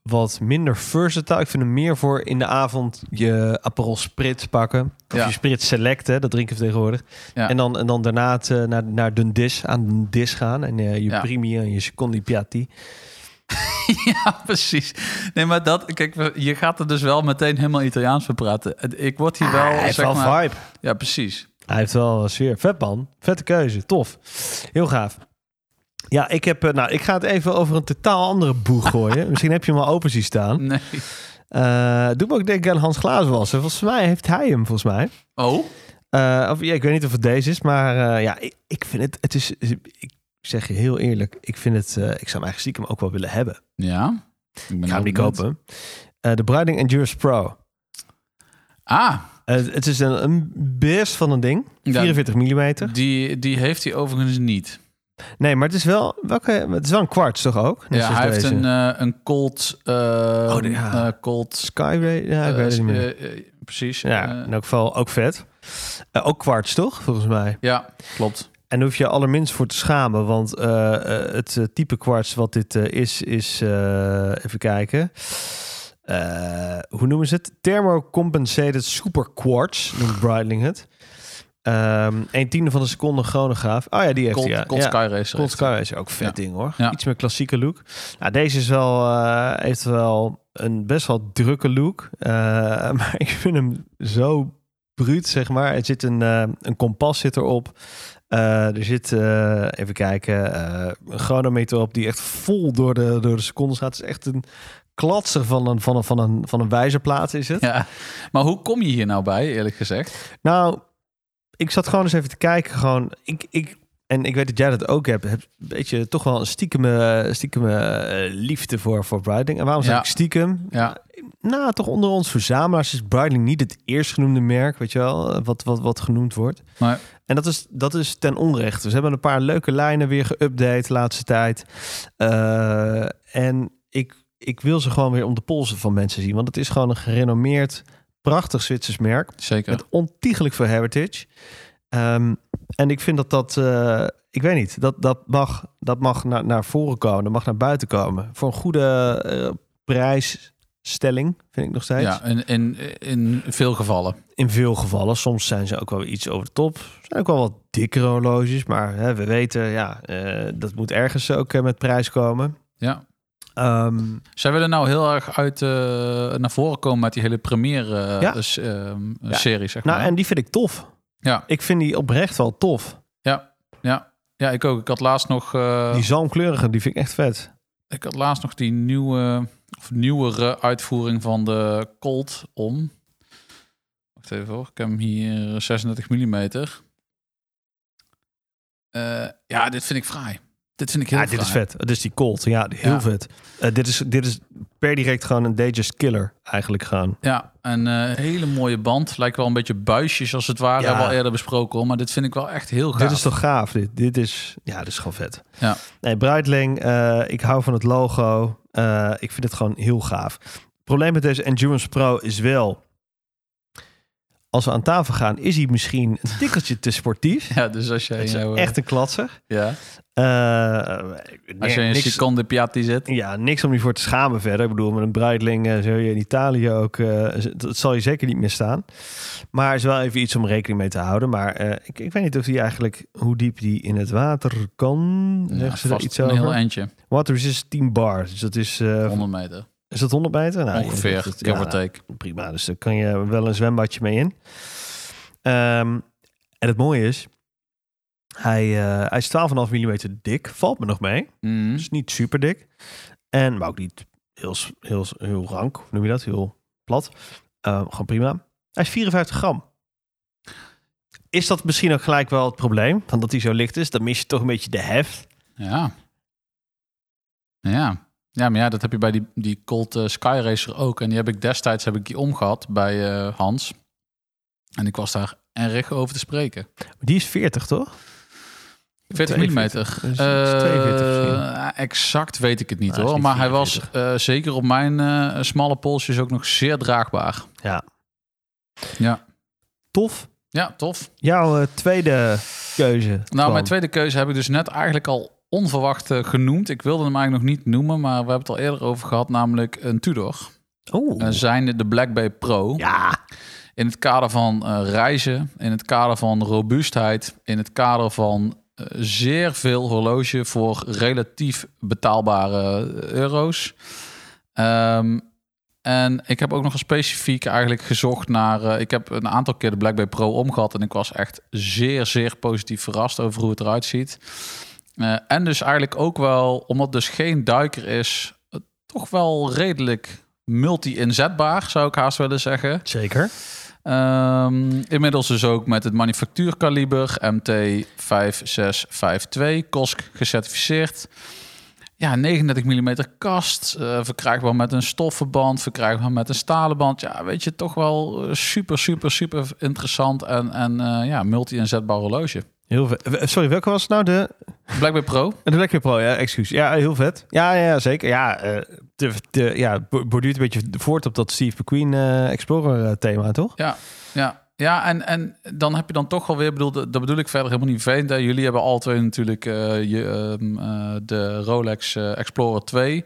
wat minder versatile. Ik vind hem meer voor in de avond je Aperol Spritz pakken. Of Ja. je Spritz Select, hè, dat drinken we tegenwoordig. Ja. En, dan, en dan daarna het, eh, naar, naar de dis, aan de dis gaan. En eh, je Ja. Primi en je Secondi Piatti. [laughs] ja, precies. Nee, maar dat, kijk, je gaat er dus wel meteen helemaal Italiaans voor praten. Ik word hier wel, Ah, hij heeft zeg wel maar, vibe. Ja, precies. Hij heeft wel een sfeer. Vet man. Vette keuze. Tof. Heel gaaf. Ja, ik heb... eh, Nou, ik ga het even over een totaal andere boeg gooien. [laughs] Misschien heb je hem al open zien staan. Nee. Eh doe me ook denken aan Hans Glazenwasser. Volgens mij heeft hij hem, volgens mij. Oh? Eh, of, ja, ik weet niet of het deze is, maar ja, ik, ik vind het... Het is... Ik zeg je heel eerlijk, ik vind het... ik zou hem eigenlijk stiekem ook wel willen hebben. Ja. Ik ben Ik ga hem niet kopen. De Bruiding Endurance Pro. Ah, het is een, een beest van een ding. Ja. 44 mm. die, die heeft hij overigens niet. Nee, maar het is wel... Welke, het is wel een kwarts toch ook? Net ja, hij heeft een, eh, een Colt... eh Oh, de- ja. eh, Colt... Skyway? Ja, ik weet het niet meer. eh, eh, precies. Ja, Eh, in elk geval ook vet. Eh, ook kwarts, toch? Volgens mij. ja, klopt. En hoef je allerminst voor te schamen, want eh, eh, het eh, type kwarts wat dit eh, is, is, eh, even kijken. Eh, hoe noemen ze het? Thermocompensated super quartz, noemt Breitling het. Ehm een tiende van de seconde chronograaf. Oh ja, die heeft hij. ja. Colt ja. Sky Racer. Hij. Sky is ook vet Ja. ding hoor. Ja. Iets meer klassieke look. Nou, deze is wel, eh, heeft wel een best wel drukke look. Eh, [laughs] maar ik vind hem zo bruut, zeg maar. Er zit een, eh, een kompas zit erop. Eh, er zit, even kijken, een chronometer op die echt vol door de, door de secondes gaat. Het is echt een klatser van een, van een, van een, van een wijzerplaat is het. Ja. Maar hoe kom je hier nou bij, eerlijk gezegd? Nou, ik zat gewoon eens even te kijken. Gewoon, ik, ik, en ik weet dat jij dat ook hebt. Heb een beetje toch wel een stiekeme, stiekeme eh, liefde voor, voor Breitling. En waarom zeg Ja. ik stiekem? Ja. Nou, toch onder ons verzamelaars is Breitling niet het eerstgenoemde merk, weet je wel, eh, wat, wat, wat genoemd wordt. Maar En dat is, dat is ten onrechte. Ze hebben een paar leuke lijnen weer geüpdate de laatste tijd. Eh, en ik, ik wil ze gewoon weer om de polsen van mensen zien. Want het is gewoon een gerenommeerd, prachtig Zwitsers merk. zeker. Met ontiegelijk veel heritage. Ehm, en ik vind dat dat, eh, ik weet niet, dat, dat mag, dat mag naar, naar voren komen, dat mag naar buiten komen. Voor een goede eh, prijsstelling, vind ik nog steeds. Ja, in, in, in veel gevallen. In veel gevallen, soms zijn ze ook wel iets over de top. Er zijn ook wel wat dikkere horloges, maar hè, we weten, ja, eh, dat moet ergens ook met prijs komen. Ja. Ehm, Zij willen nou heel erg uit eh, naar voren komen met die hele première eh, Ja. ehm, Ja. serie, zeg maar. nou, en die vind ik tof. Ja, Ik vind die oprecht wel tof. ja, ja. Ja, ik ook. Ik had laatst nog, eh, Die zalmkleurige, die vind ik echt vet. ik had laatst nog die nieuwe, of nieuwere uitvoering van de Colt om. Wacht even hoor. Ik heb hem hier 36 mm. Ja, dit vind ik fraai. Dit vind ik heel Ja, dit is vet. Het is die Colt. Ja, heel Ja. vet. Eh, dit, is, dit is per direct gewoon een Datejust killer eigenlijk gaan. Ja, een eh, hele mooie band. Lijkt wel een beetje buisjes als het ware. Ja. Hebben we al eerder besproken hoor. Maar dit vind ik wel echt heel gaaf. Dit is toch gaaf? Dit, dit is, ja, dit is gewoon vet. Ja. Nee, Breitling, eh, ik hou van het logo. Ik vind het gewoon heel gaaf. Het probleem met deze Endurance Pro is wel... als we aan tafel gaan, is hij misschien een [laughs] tikkeltje te sportief. Ja, dus als jij is jou, echt een klatser. ja, Eh, als je een seconde piatti zit. Ja, niks om je voor te schamen verder. Ik bedoel, met een Breitling eh, zul je in Italië ook... eh, dat zal je zeker niet meer staan. Maar is wel even iets om rekening mee te houden. Maar eh, ik, ik weet niet of die eigenlijk... hoe diep die in het water kan. Ja, ze daar iets een heel eindje, Water resist 10 bar. Dus dat is... eh, 100 meter. Is dat 100 meter? Nou, Ongeveer, or ja, take. prima. Dus daar kan je wel een zwembadje mee in. Ehm, en het mooie is... Hij, eh, hij is 12,5 mm dik. Valt me nog mee. Mhm. Dus niet super dik. En, maar ook niet heel, heel, heel rank. Hoe noem je dat? Heel plat. Eh, gewoon prima. Hij is 54 gram. Is dat misschien ook gelijk wel het probleem? Van dat hij zo licht is? Dan mis je toch een beetje de heft. Ja. Ja. Ja, maar ja, dat heb je bij die, die Colt eh, Sky Racer ook. En die heb ik destijds heb ik die omgehad bij eh, Hans. En ik was daar erg over te spreken. Die is 40, toch? 40 mm. 42. Dus het is 42 misschien. exact weet ik het niet Nou, hoor. Maar hij was 44. eh, zeker op mijn eh, smalle polsjes ook nog zeer draagbaar. Ja. Ja, Tof. ja tof. Jouw eh, tweede keuze. Nou, kwam. mijn tweede keuze heb ik dus net eigenlijk al onverwacht eh, genoemd. Ik wilde hem eigenlijk nog niet noemen, maar we hebben het al eerder over gehad, namelijk een Tudor. Oeh. Uh, zijn de Black Bay Pro. ja. In het kader van eh, reizen, in het kader van robuustheid, in het kader van eh, zeer veel horloge voor relatief betaalbare eh, euro's. Ehm, en ik heb ook nog specifiek eigenlijk gezocht naar. eh, ik heb een aantal keer de Black Bay Pro omgehad en ik was echt zeer, zeer positief verrast over hoe het eruit ziet. Eh, en dus eigenlijk ook wel, omdat dus geen duiker is, eh, toch wel redelijk multi-inzetbaar, zou ik haast willen zeggen. Zeker. Ehm, inmiddels dus ook met het manufactuurkaliber MT5652, KOSK gecertificeerd. Ja, 39 mm kast, eh, verkrijgbaar met een stoffenband, verkrijgbaar met een stalen band. Ja, weet je, toch wel super, super, super interessant en, en ja, multi-inzetbaar horloge. Heel vet. Eh, Sorry, welke was het nou? De, Blackberry Pro. de Blackberry Pro, ja, excuus. Ja, heel vet. Ja, ja, zeker. Ja, eh de, de, ja, bo- borduurt een beetje voort op dat Steve McQueen eh, Explorer thema, toch? Ja, ja. Ja, en, en dan heb je dan toch alweer, bedoel, dat bedoel ik verder helemaal niet vervelend. Jullie hebben alle twee natuurlijk je, ehm, eh, de Rolex Explorer 2.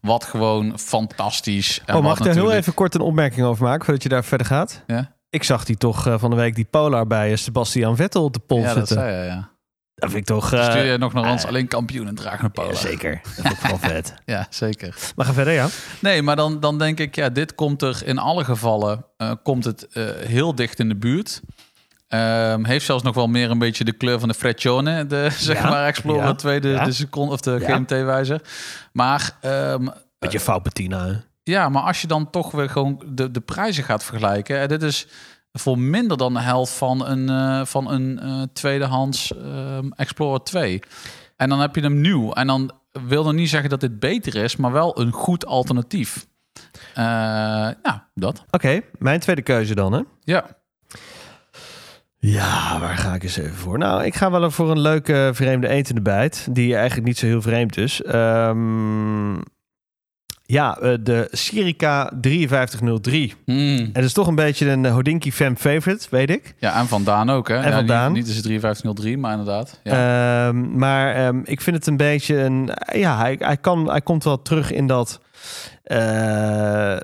Wat gewoon fantastisch. En oh, mag ik daar heel even kort een opmerking over maken, voordat je daar verder gaat? Ja, Ik zag die toch eh, van de week die Polar bij eh, Sebastian Vettel op de pol ja dat zitten. zei je, ja. Dat vind ik toch... eh, Stuur je nog naar ons eh, alleen kampioen en een ja, polo. zeker. Dat vind ik wel vet. [laughs] Ja, zeker. Maar ga verder, ja. Nee, maar dan, dan denk ik, ja, dit komt er in alle gevallen eh, komt het eh, heel dicht in de buurt. Ehm, heeft zelfs nog wel meer een beetje de kleur van de Freccione, de [laughs] zeg Ja, maar Explorer ja, 2, de, ja. de seconde of de. GMT-wijzer. Maar ehm, Beetje fout patina? Ja, maar als je dan toch weer gewoon de, de prijzen gaat vergelijken, en dit is voor minder dan de helft van een, eh, van een eh, tweedehands ehm, Explorer 2. En dan heb je hem nieuw. En dan wil er niet zeggen dat dit beter is, maar wel een goed alternatief. Nou, dat. Oké, mijn tweede keuze dan, hè? Ja. Ja, waar ga ik eens even voor? Nou, ik ga wel voor een leuke vreemde etende bijt. Die eigenlijk niet zo heel vreemd is. Ehm, ja, eh, de Sirica 5303. Hmm. En dat is toch een beetje een Hodinky fan favorite, weet ik. Ja, en Van Daan ook, hè? En ja, Van Daan. Niet, niet is het 5303, maar inderdaad. Ja. Ehm, maar ehm, ik vind het een beetje een... Ja, hij, hij, kan, hij komt wel terug in dat... eh,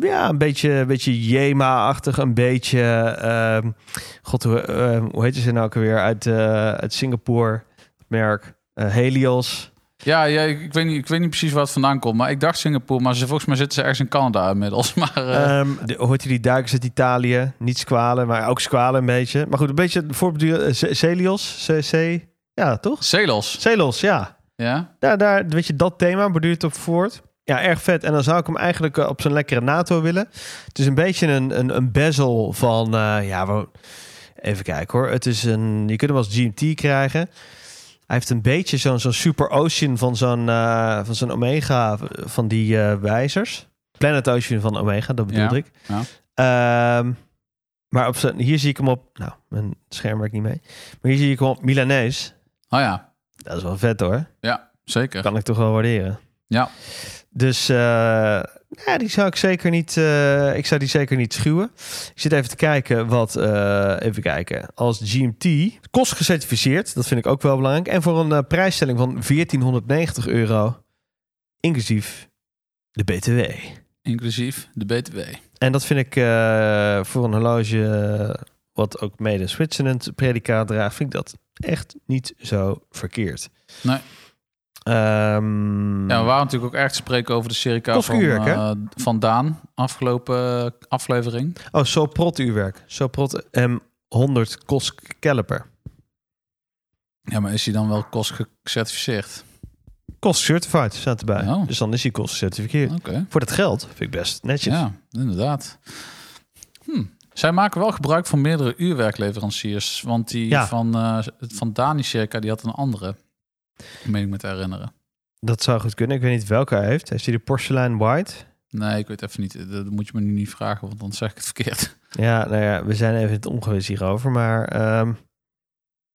ja, een beetje, een beetje Jema-achtig. Een beetje... ehm, God, hoe, eh, hoe heet ze nou ook alweer? Uit, eh, uit Singapore. Merk. eh, Helios. Ja, ja ik, ik weet niet, ik weet niet precies waar het vandaan komt, maar ik dacht Singapore, maar ze, volgens mij zitten ze ergens in Canada inmiddels. [laughs] Maar eh, Ehm, de, hoort je die duikers uit Italië? Niet squalen, maar ook squalen een beetje. Maar goed, een beetje voorbeeld... eh, Ce- Celios? C, C, ja, toch? Celos, Celos, ja. ja? Daar, daar, weet je, dat thema borduurt op voort. Ja, erg vet. En dan zou ik hem eigenlijk eh, op zijn lekkere NATO willen. Het is een beetje een, een, een bezel van, ja, we- even kijken hoor. Het is een, je kunt hem als GMT krijgen. Hij heeft een beetje zo'n zo'n Super Ocean van zo'n eh, van zo'n Omega, van die eh, wijzers. Planet Ocean van Omega, dat bedoelde Ja, ik. ja. Ehm, maar op zijn, hier zie ik hem op, nou, mijn scherm werkt niet mee. Maar hier zie ik hem op Milanees. Oh ja, Dat is wel vet hoor. ja, zeker. Kan ik toch wel waarderen. Ja. Dus eh, ja, die zou ik zeker niet. eh, ik zou die zeker niet schuwen. Ik zit even te kijken wat. eh, even kijken. Als GMT kost gecertificeerd. Dat vind ik ook wel belangrijk. En voor een prijsstelling van 1490 euro. Inclusief de BTW. Inclusief de BTW. En dat vind ik voor een horloge. wat ook mede in Zwitserland predicaat draagt. Vind ik dat echt niet zo verkeerd. Nee. Ehm, Ja, we waren natuurlijk ook echt te spreken over de Serica Kost van, eh, van Daan. Afgelopen eh, aflevering. Oh, Soprot uurwerk. Soprot M100 Kosk Caliper. Ja, maar is hij dan wel kost gecertificeerd? Kost certified staat erbij. Oh. Dus dan is hij kost certificeerd. Oké. Voor dat geld vind ik best netjes. Ja, inderdaad. Hm. Zij maken wel gebruik van meerdere uurwerkleveranciers. Want die Ja. van, eh van Dani Circa, die had een andere. Meen ik me te herinneren. Dat zou goed kunnen. Ik weet niet welke hij heeft. Heeft hij de Porcelain White? Nee, ik weet even niet. Dat moet je me nu niet vragen, want dan zeg ik het [laughs] verkeerd. Ja, nou ja, we zijn even in het ongewis hierover. Maar ehm,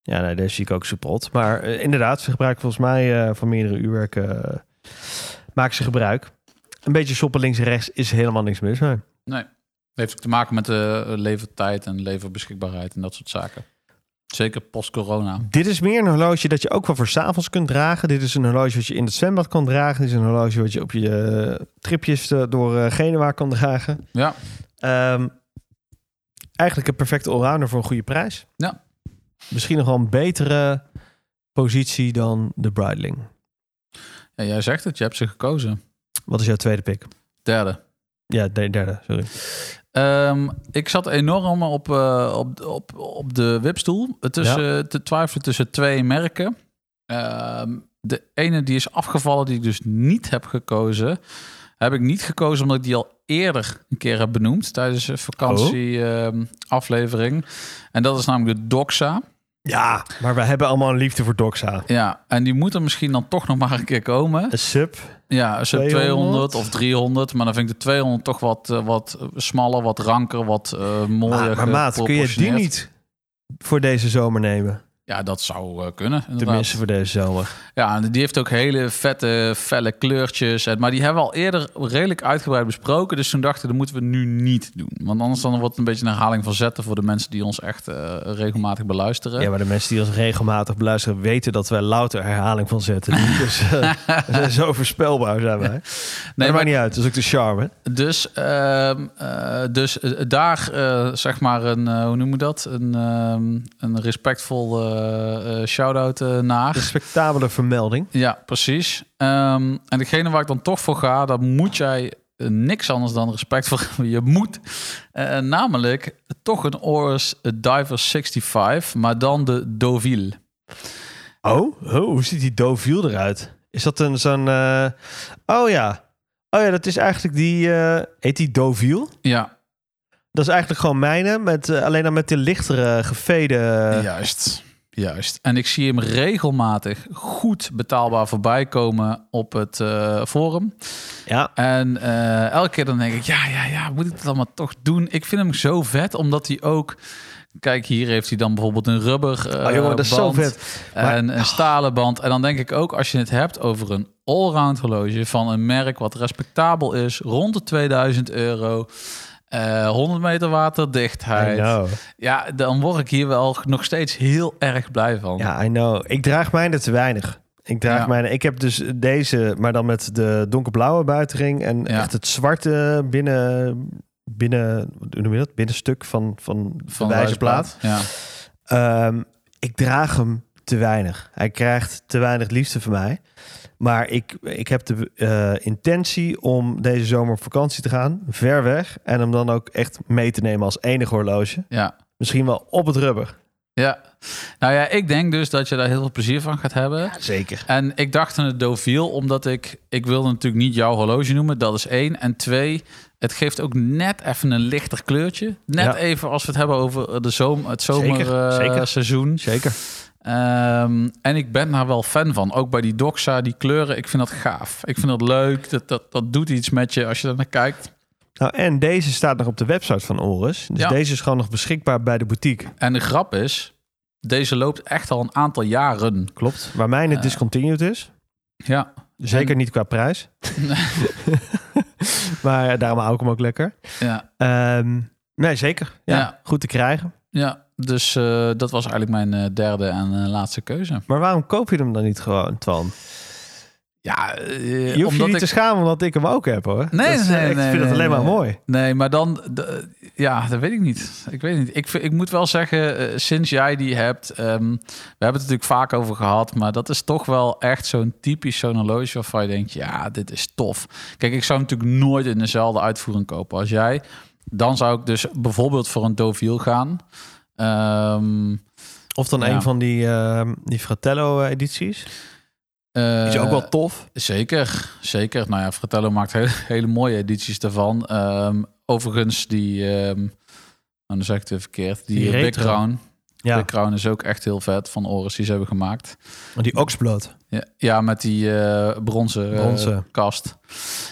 ja, nee, deze zie ik ook Soprot. Maar eh, inderdaad, ze gebruiken volgens mij eh, van meerdere uurwerken. eh, maken ze gebruik. Een beetje shoppen links en rechts is helemaal niks mis mee. Nee. Heeft ook te maken met de levertijd en leverbeschikbaarheid en dat soort zaken. Zeker post-corona. Dit is meer een horloge dat je ook wel voor 's avonds kunt dragen. Dit is een horloge wat je in het zwembad kan dragen. Dit is een horloge wat je op je eh, tripjes eh, door eh, Genua kan dragen. Ja, Ehm, eigenlijk een perfecte allrounder voor een goede prijs. Ja. Misschien nog wel een betere positie dan de Breitling. ja jij zegt het, je hebt ze gekozen. Wat is jouw tweede pick? Derde. Ja, de derde, sorry. Ehm, ik zat enorm op, eh, op, op, op de wipstoel tussen, te twijfelen tussen twee merken. Ehm, de ene die is afgevallen, die ik dus niet heb gekozen. Heb ik niet gekozen omdat ik die al eerder een keer heb benoemd tijdens een vakantieaflevering. en dat is namelijk de Doxa. Ja, maar we hebben allemaal een liefde voor Doxa. Ja, en die moet er misschien dan toch nog maar een keer komen. Een sub. Ja, zo 200? 200 of 300. Maar dan vind ik de 200 toch wat, eh, wat smaller, wat ranker, wat eh mooier. Maar, maar maat, kun je die niet voor deze zomer nemen? Ja, dat zou eh, kunnen. Inderdaad. Tenminste voor deze zomer. Ja, en die heeft ook hele vette, felle kleurtjes. En- Maar die hebben we al eerder redelijk uitgebreid besproken. Dus toen dachten we, dat moeten we nu niet doen. Want anders dan wordt het een beetje een herhaling van zetten... voor de mensen die ons echt eh, regelmatig beluisteren. Ja, maar de mensen die ons regelmatig beluisteren weten dat wij louter herhaling van zetten. [laughs] dus eh, [laughs] zo voorspelbaar zijn wij. Nee, maar- niet uit. Dat is ook de charme. Dus, ehm, eh, dus daar zeg maar een, hoe noem je dat? Een, ehm, een respectvol shout-out eh, naar. Respectabele vermelding. Ja, precies. Ehm, en degene waar ik dan toch voor ga, daar moet jij eh, niks anders dan respect voor hebben. [laughs] Je moet eh, namelijk toch een Oris Diver 65, maar dan de Deauville. Oh, oh hoe ziet die Deauville eruit? Is dat een zo'n... eh, Oh ja. Oh ja, dat is eigenlijk die... eh, Heet die Deauville? Ja, Dat is eigenlijk gewoon mijne, met, eh, alleen dan met de lichtere gevede... juist. Juist. En ik zie hem regelmatig goed betaalbaar voorbij komen op het eh, forum. Ja, En eh, elke keer dan denk ik, ja, ja, ja, moet ik dat allemaal toch doen? Ik vind hem zo vet, omdat hij ook... Kijk, hier heeft hij dan bijvoorbeeld een rubber eh, oh, jongen, dat is zo band vet. Maar- en een stalen band. En dan denk ik ook, als je het hebt over een allround horloge van een merk wat respectabel is, rond de 2000 euro, eh 100 meter I waterdichtheid. Ja, dan word ik hier wel nog steeds heel erg blij van. Ja, I know. Ik draag mijne te weinig. Ik draag Ja. mijne... Ik heb dus deze, maar dan met de donkerblauwe buitenring en Ja. echt het zwarte binnen... Binnen, hoe noem je dat? Binnenstuk van, van de van wijzerplaat. Ja. Ehm, ik draag hem te weinig. Hij krijgt te weinig liefde van mij. Maar ik, ik heb de eh, intentie om deze zomer op vakantie te gaan. Ver weg. En hem dan ook echt mee te nemen als enige horloge. ja. Misschien wel op het rubber. Ja. Nou ja, ik denk dus dat je daar heel veel plezier van gaat hebben. Zeker. En ik dacht aan het Deauville, omdat ik... Ik wilde natuurlijk niet jouw horloge noemen, dat is één. En twee, het geeft ook net even een lichter kleurtje. Net Ja. even als we het hebben over de zomer, het Zeker, zeker. zomerseizoen. Zeker. Ehm, en ik ben daar wel fan van. Ook bij die Doxa, die kleuren, ik vind dat gaaf. Ik vind dat leuk. Dat, dat, dat doet iets met je als je er naar kijkt. Nou, en deze staat nog op de website van Oris. Dus Ja. deze is gewoon nog beschikbaar bij de boutique. En de grap is, deze loopt echt al een aantal jaren. Klopt. Waar mijne Eh. discontinued is. Ja, Zeker niet qua prijs. [laughs] maar daarom hou ik hem ook lekker. Ja, Ehm, nee, zeker. Ja, Ja. Goed te krijgen. ja dus eh, dat was eigenlijk mijn eh, derde en eh, laatste keuze. Maar waarom koop je hem dan niet gewoon, Twan? Ja, eh, Je hoeft je niet ik... te schamen omdat ik hem ook heb, hoor. Nee, is, nee, eh, Ik nee, vind het nee, alleen maar nee. mooi. Nee, maar dan, ja, dat weet ik niet. Ik weet niet. Ik, ik moet wel zeggen, sinds jij die hebt, ehm, we hebben het natuurlijk vaak over gehad, maar dat is toch wel echt zo'n typisch zo'n horloge waarvan je denkt, ja, dit is tof. Kijk, ik zou hem natuurlijk nooit in dezelfde uitvoering kopen als jij. Dan zou ik dus bijvoorbeeld voor een Deauville gaan. Ehm, Of dan Ja. een van die, ehm, die Fratello-edities. eh, is ook wel tof. Zeker, zeker. Nou ja, Fratello maakt hele, [laughs] hele mooie edities daarvan. Ehm, overigens, die, ehm, nou, dan zeg ik het weer verkeerd, die, Die eh, Big. Crown. Ja, Big Crown is ook echt heel vet van Oris die ze hebben gemaakt. die Oxblood. Ja, ja met die eh, bronzen, eh, kast.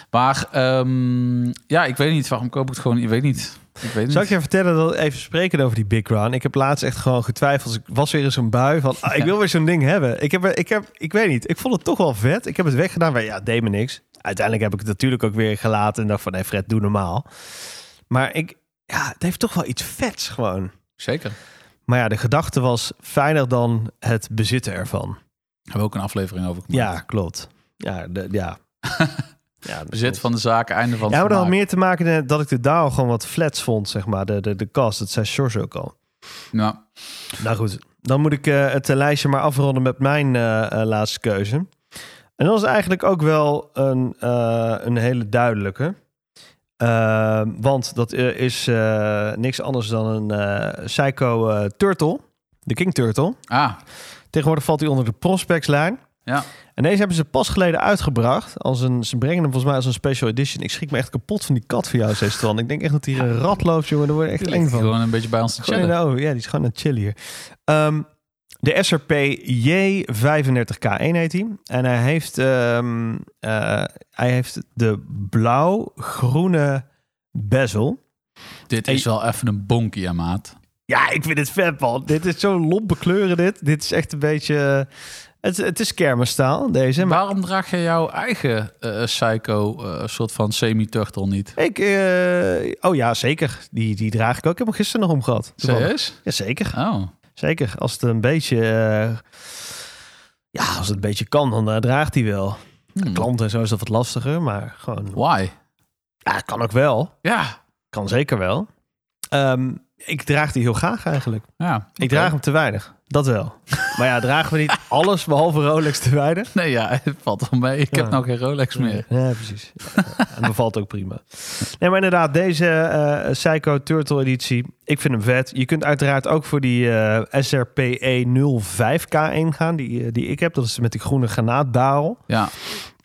Maar ehm, ja, ik weet niet. Waarom koop ik het gewoon? Ik weet niet. Ik. Zal ik je vertellen, dat even spreken over die Big Crown? Ik heb laatst echt gewoon getwijfeld. Ik was weer in zo'n bui van, ah, ik wil weer zo'n ding hebben. Ik heb, ik heb, ik weet niet, ik vond het toch wel vet. Ik heb het weggedaan, maar ja, het deed me niks. Uiteindelijk heb ik het natuurlijk ook weer gelaten en dacht van, nee Fred, doe normaal. Maar ik, ja, het heeft toch wel iets vets gewoon. Zeker. Maar ja, de gedachte was fijner dan het bezitten ervan. Hebben we ook een aflevering over gemaakt. Ja, klopt. Ja, de, ja. [laughs] ja Bezit van de zaken, einde van Ja, het maar dat had meer te maken met dat ik de DAO gewoon wat flats vond, zeg maar. De, de, de kast, dat zei George ook al. Ja. Nou goed, dan moet ik eh, het eh, lijstje maar afronden met mijn eh, laatste keuze. En dat is eigenlijk ook wel een, eh, een hele duidelijke. Want dat eh, is eh, niks anders dan een eh, Psycho eh, Turtle. De King Turtle. Ah, Tegenwoordig valt hij onder de Prospects-lijn. ja. En deze hebben ze pas geleden uitgebracht. Als een, ze brengen hem volgens mij als een special edition. Ik schrik me echt kapot van die kat van jou, zei Twan. Ik denk echt dat hier een rat loopt, jongen. Daar word je echt eng van. Gewoon een beetje bij ons te chillen. ogen. Ja, die is gewoon het chillen hier. Ehm, de SRP J35K1 heet hij. En hij heeft, ehm, eh, hij heeft de blauw-groene bezel. Dit is wel even een bonkie, ja, maat. Ja, ik vind het vet, man. Dit is zo lompe kleuren, dit. Dit is echt een beetje... Het, het is kermisstaal, deze. Maar Waarom draag je jouw eigen eh, Psycho eh, soort van semi-turtle niet? ik... eh, oh ja, zeker. Die, die draag ik ook. Ik heb hem gisteren nog om gehad. Serieus? Ja, zeker. Oh, Zeker. Als het een beetje... ja, als het een beetje kan, dan draagt hij wel. hmm. Klanten en zo is dat wat lastiger, maar gewoon... Why? Ja, kan ook wel. Ja, Kan zeker wel. Ehm, ik draag die heel graag eigenlijk. ja. Ik draag hem te weinig. Dat wel. maar ja, dragen we niet [laughs] alles behalve Rolex te weinig? Nee, ja, het valt wel mee. Ik Ja. heb nou geen Rolex meer. Ja, precies. En bevalt ook prima. Nee, maar inderdaad, deze eh Psycho Turtle editie, ik vind hem vet. Je kunt uiteraard ook voor die eh SRPE 05K1 gaan, die, eh, die ik heb. Dat is met die groene granaatbarrel, Ja,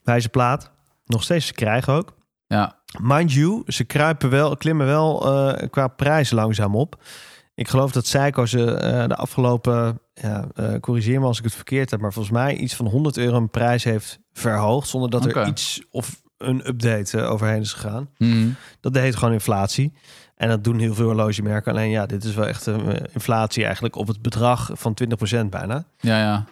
wijzerplaat. Nog steeds te krijgen ook. ja. Mind you, ze kruipen wel, klimmen wel eh, qua prijs langzaam op. Ik geloof dat Seiko ze eh, de afgelopen, ja, eh, corrigeer me als ik het verkeerd heb, maar volgens mij iets van 100 euro een prijs heeft verhoogd, zonder dat er iets of een update eh, overheen is gegaan. Mhm. Dat heet gewoon inflatie. En dat doen heel veel horlogemerken. Alleen ja, dit is wel echt een inflatie eigenlijk op het bedrag van 20% bijna. ja, ja.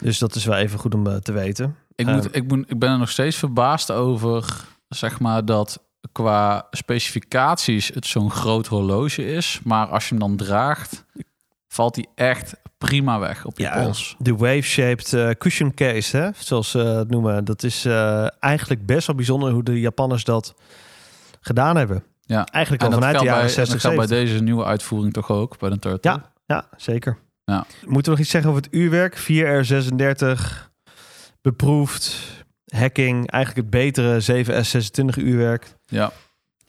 Dus dat is wel even goed om te weten. Ik, moet, ik, moet, ik ben er nog steeds verbaasd over, zeg maar, dat qua specificaties het zo'n groot horloge is. Maar als je hem dan draagt, valt hij echt prima weg op je Ja, pols. de wave-shaped eh, cushion case, hè, zoals ze het noemen. Dat is eh, eigenlijk best wel bijzonder hoe de Japanners dat gedaan hebben. Ja. Eigenlijk En al vanuit de jaren bij, 60, dat bij 70. deze nieuwe uitvoering toch ook, bij de Turtle? Ja, ja, zeker. Ja. Moeten we nog iets zeggen over het uurwerk? 4R36, beproefd, hacking, eigenlijk het betere 7S26 uurwerk. Ja.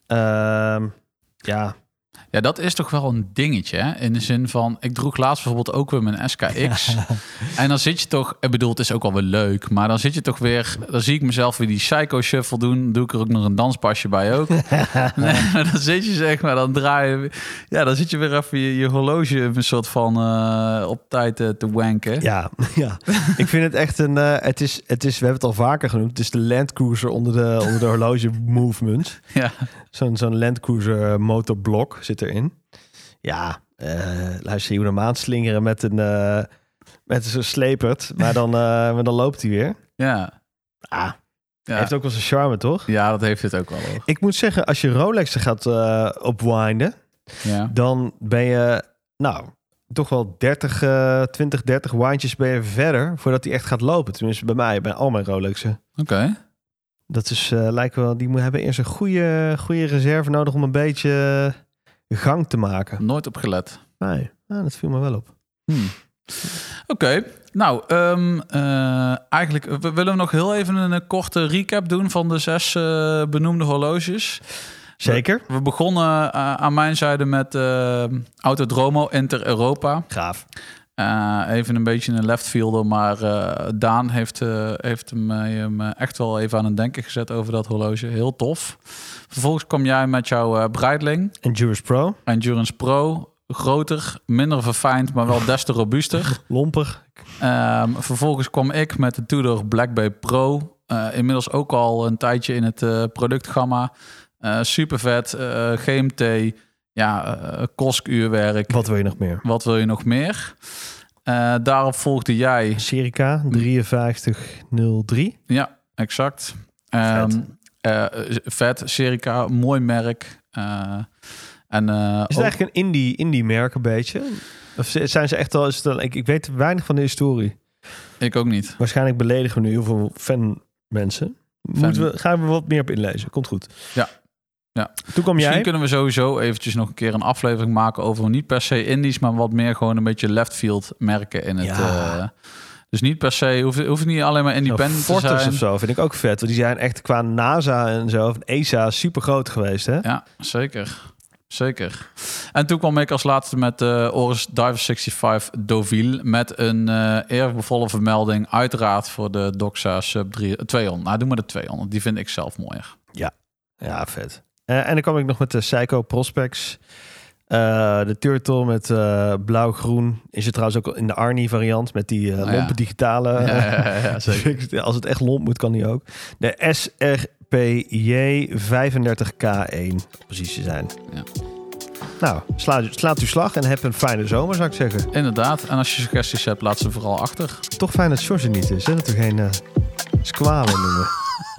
Ehm, ja, Ja, dat is toch wel een dingetje. Hè? In de zin van, ik droeg laatst bijvoorbeeld ook weer mijn SKX. [laughs] En dan zit je toch, ik bedoel, het is ook wel weer leuk. Maar dan zit je toch weer, dan zie ik mezelf weer die psycho shuffle doen. Doe ik er ook nog een danspasje bij ook. [laughs] nee, maar dan zit je zeg maar, dan draai je, ja, dan zit je weer even je, je horloge een soort van eh, op tijd eh, te wanken. ja, [laughs] ja. ik vind het echt een... eh, het, is, het is, we hebben het al vaker genoemd, het is de Land Cruiser onder de, onder de horloge movement. Ja. Zo'n zo'n Land Cruiser motorblok zit erin. Ja, eh, luister je hoe hem aanslingeren met een... eh met zo'n slepert, maar dan, eh, [laughs] maar dan loopt hij weer. ja. Ah, Ja, heeft ook wel zijn charme, toch? ja dat heeft het ook wel. Hoor. Ik moet zeggen, als je Rolexen gaat eh opwinden, Ja. dan ben je, nou, toch wel 30, eh 20, 30 windjes ben je verder voordat hij echt gaat lopen. Tenminste, bij mij, bij al mijn Rolexen. Oké. Dat is, eh, lijkt wel, die moet hebben eerst een goede, goede reserve nodig om een beetje gang te maken. Nooit op gelet. Nee, ah, dat viel me wel op. Hmm. Oké, nou, ehm, eh, eigenlijk we willen we nog heel even een, korte recap doen van de zes eh, benoemde horloges. Zeker. We begonnen eh, aan mijn zijde met Autodromo Inter Europa. Gaaf. Eh, even een beetje een left fielder, maar eh, Daan heeft, eh, heeft hem, eh, hem echt wel even aan het denken gezet over dat horloge. Heel tof. Vervolgens kwam jij met jouw Breitling Endurance Pro. Endurance Pro. Groter, minder verfijnd, maar wel des te robuuster. [laughs] Lomper. Ehm, vervolgens kwam ik met de Tudor Black Bay Pro. Inmiddels ook al een tijdje in het productgamma. Super vet. GMT. Ja, koskuurwerk. Wat wil je nog meer? Wat wil je nog meer? Eh, daarop volgde jij. Serica 5303. Ja, exact. Ehm, Vet. eh, vet. Serica, mooi merk. En, Is het ook- eigenlijk een indie, indie merk een beetje? Of zijn ze echt al... Is het al ik, ik weet weinig van de historie. ik ook niet. Waarschijnlijk beledigen we nu heel veel fan mensen. Moeten we, gaan we wat meer op inlezen. Komt goed. Ja. Ja. Toen kwam Misschien jij. kunnen we sowieso eventjes nog een keer een aflevering maken over niet per se indies, maar wat meer gewoon een beetje left field merken in het. Ja. eh, dus niet per se, hoeft, hoeft niet alleen maar Zo, independent te Fortis zijn. of zo vind ik ook vet. Want die zijn echt qua NASA en zo, of ESA, super groot geweest. Hè? Ja, zeker. Zeker. En toen kwam ik als laatste met de Oris Diver 65 Deauville. Met een eh eervolle vermelding. Uiteraard voor de Doxa Sub 3, 200. Nou, doe maar de 200. Die vind ik zelf mooier. Ja, vet. Eh, en dan kwam ik nog met de Psycho Prospects. Eh, de Turtle met eh, blauw-groen. Is het trouwens ook in de Arnie variant met die Oh, ja. lompe digitale. Ja, ja, [laughs] zeker. Als het echt lomp moet, kan die ook. De SRPJ 35K1, precies te zijn. Ja. Nou, sla, slaat uw slag en heb een fijne zomer, zou ik zeggen. Inderdaad. En als je suggesties hebt, laat ze vooral achter. Toch fijn dat George er niet is, hè? Dat we geen uh, squalen noemen.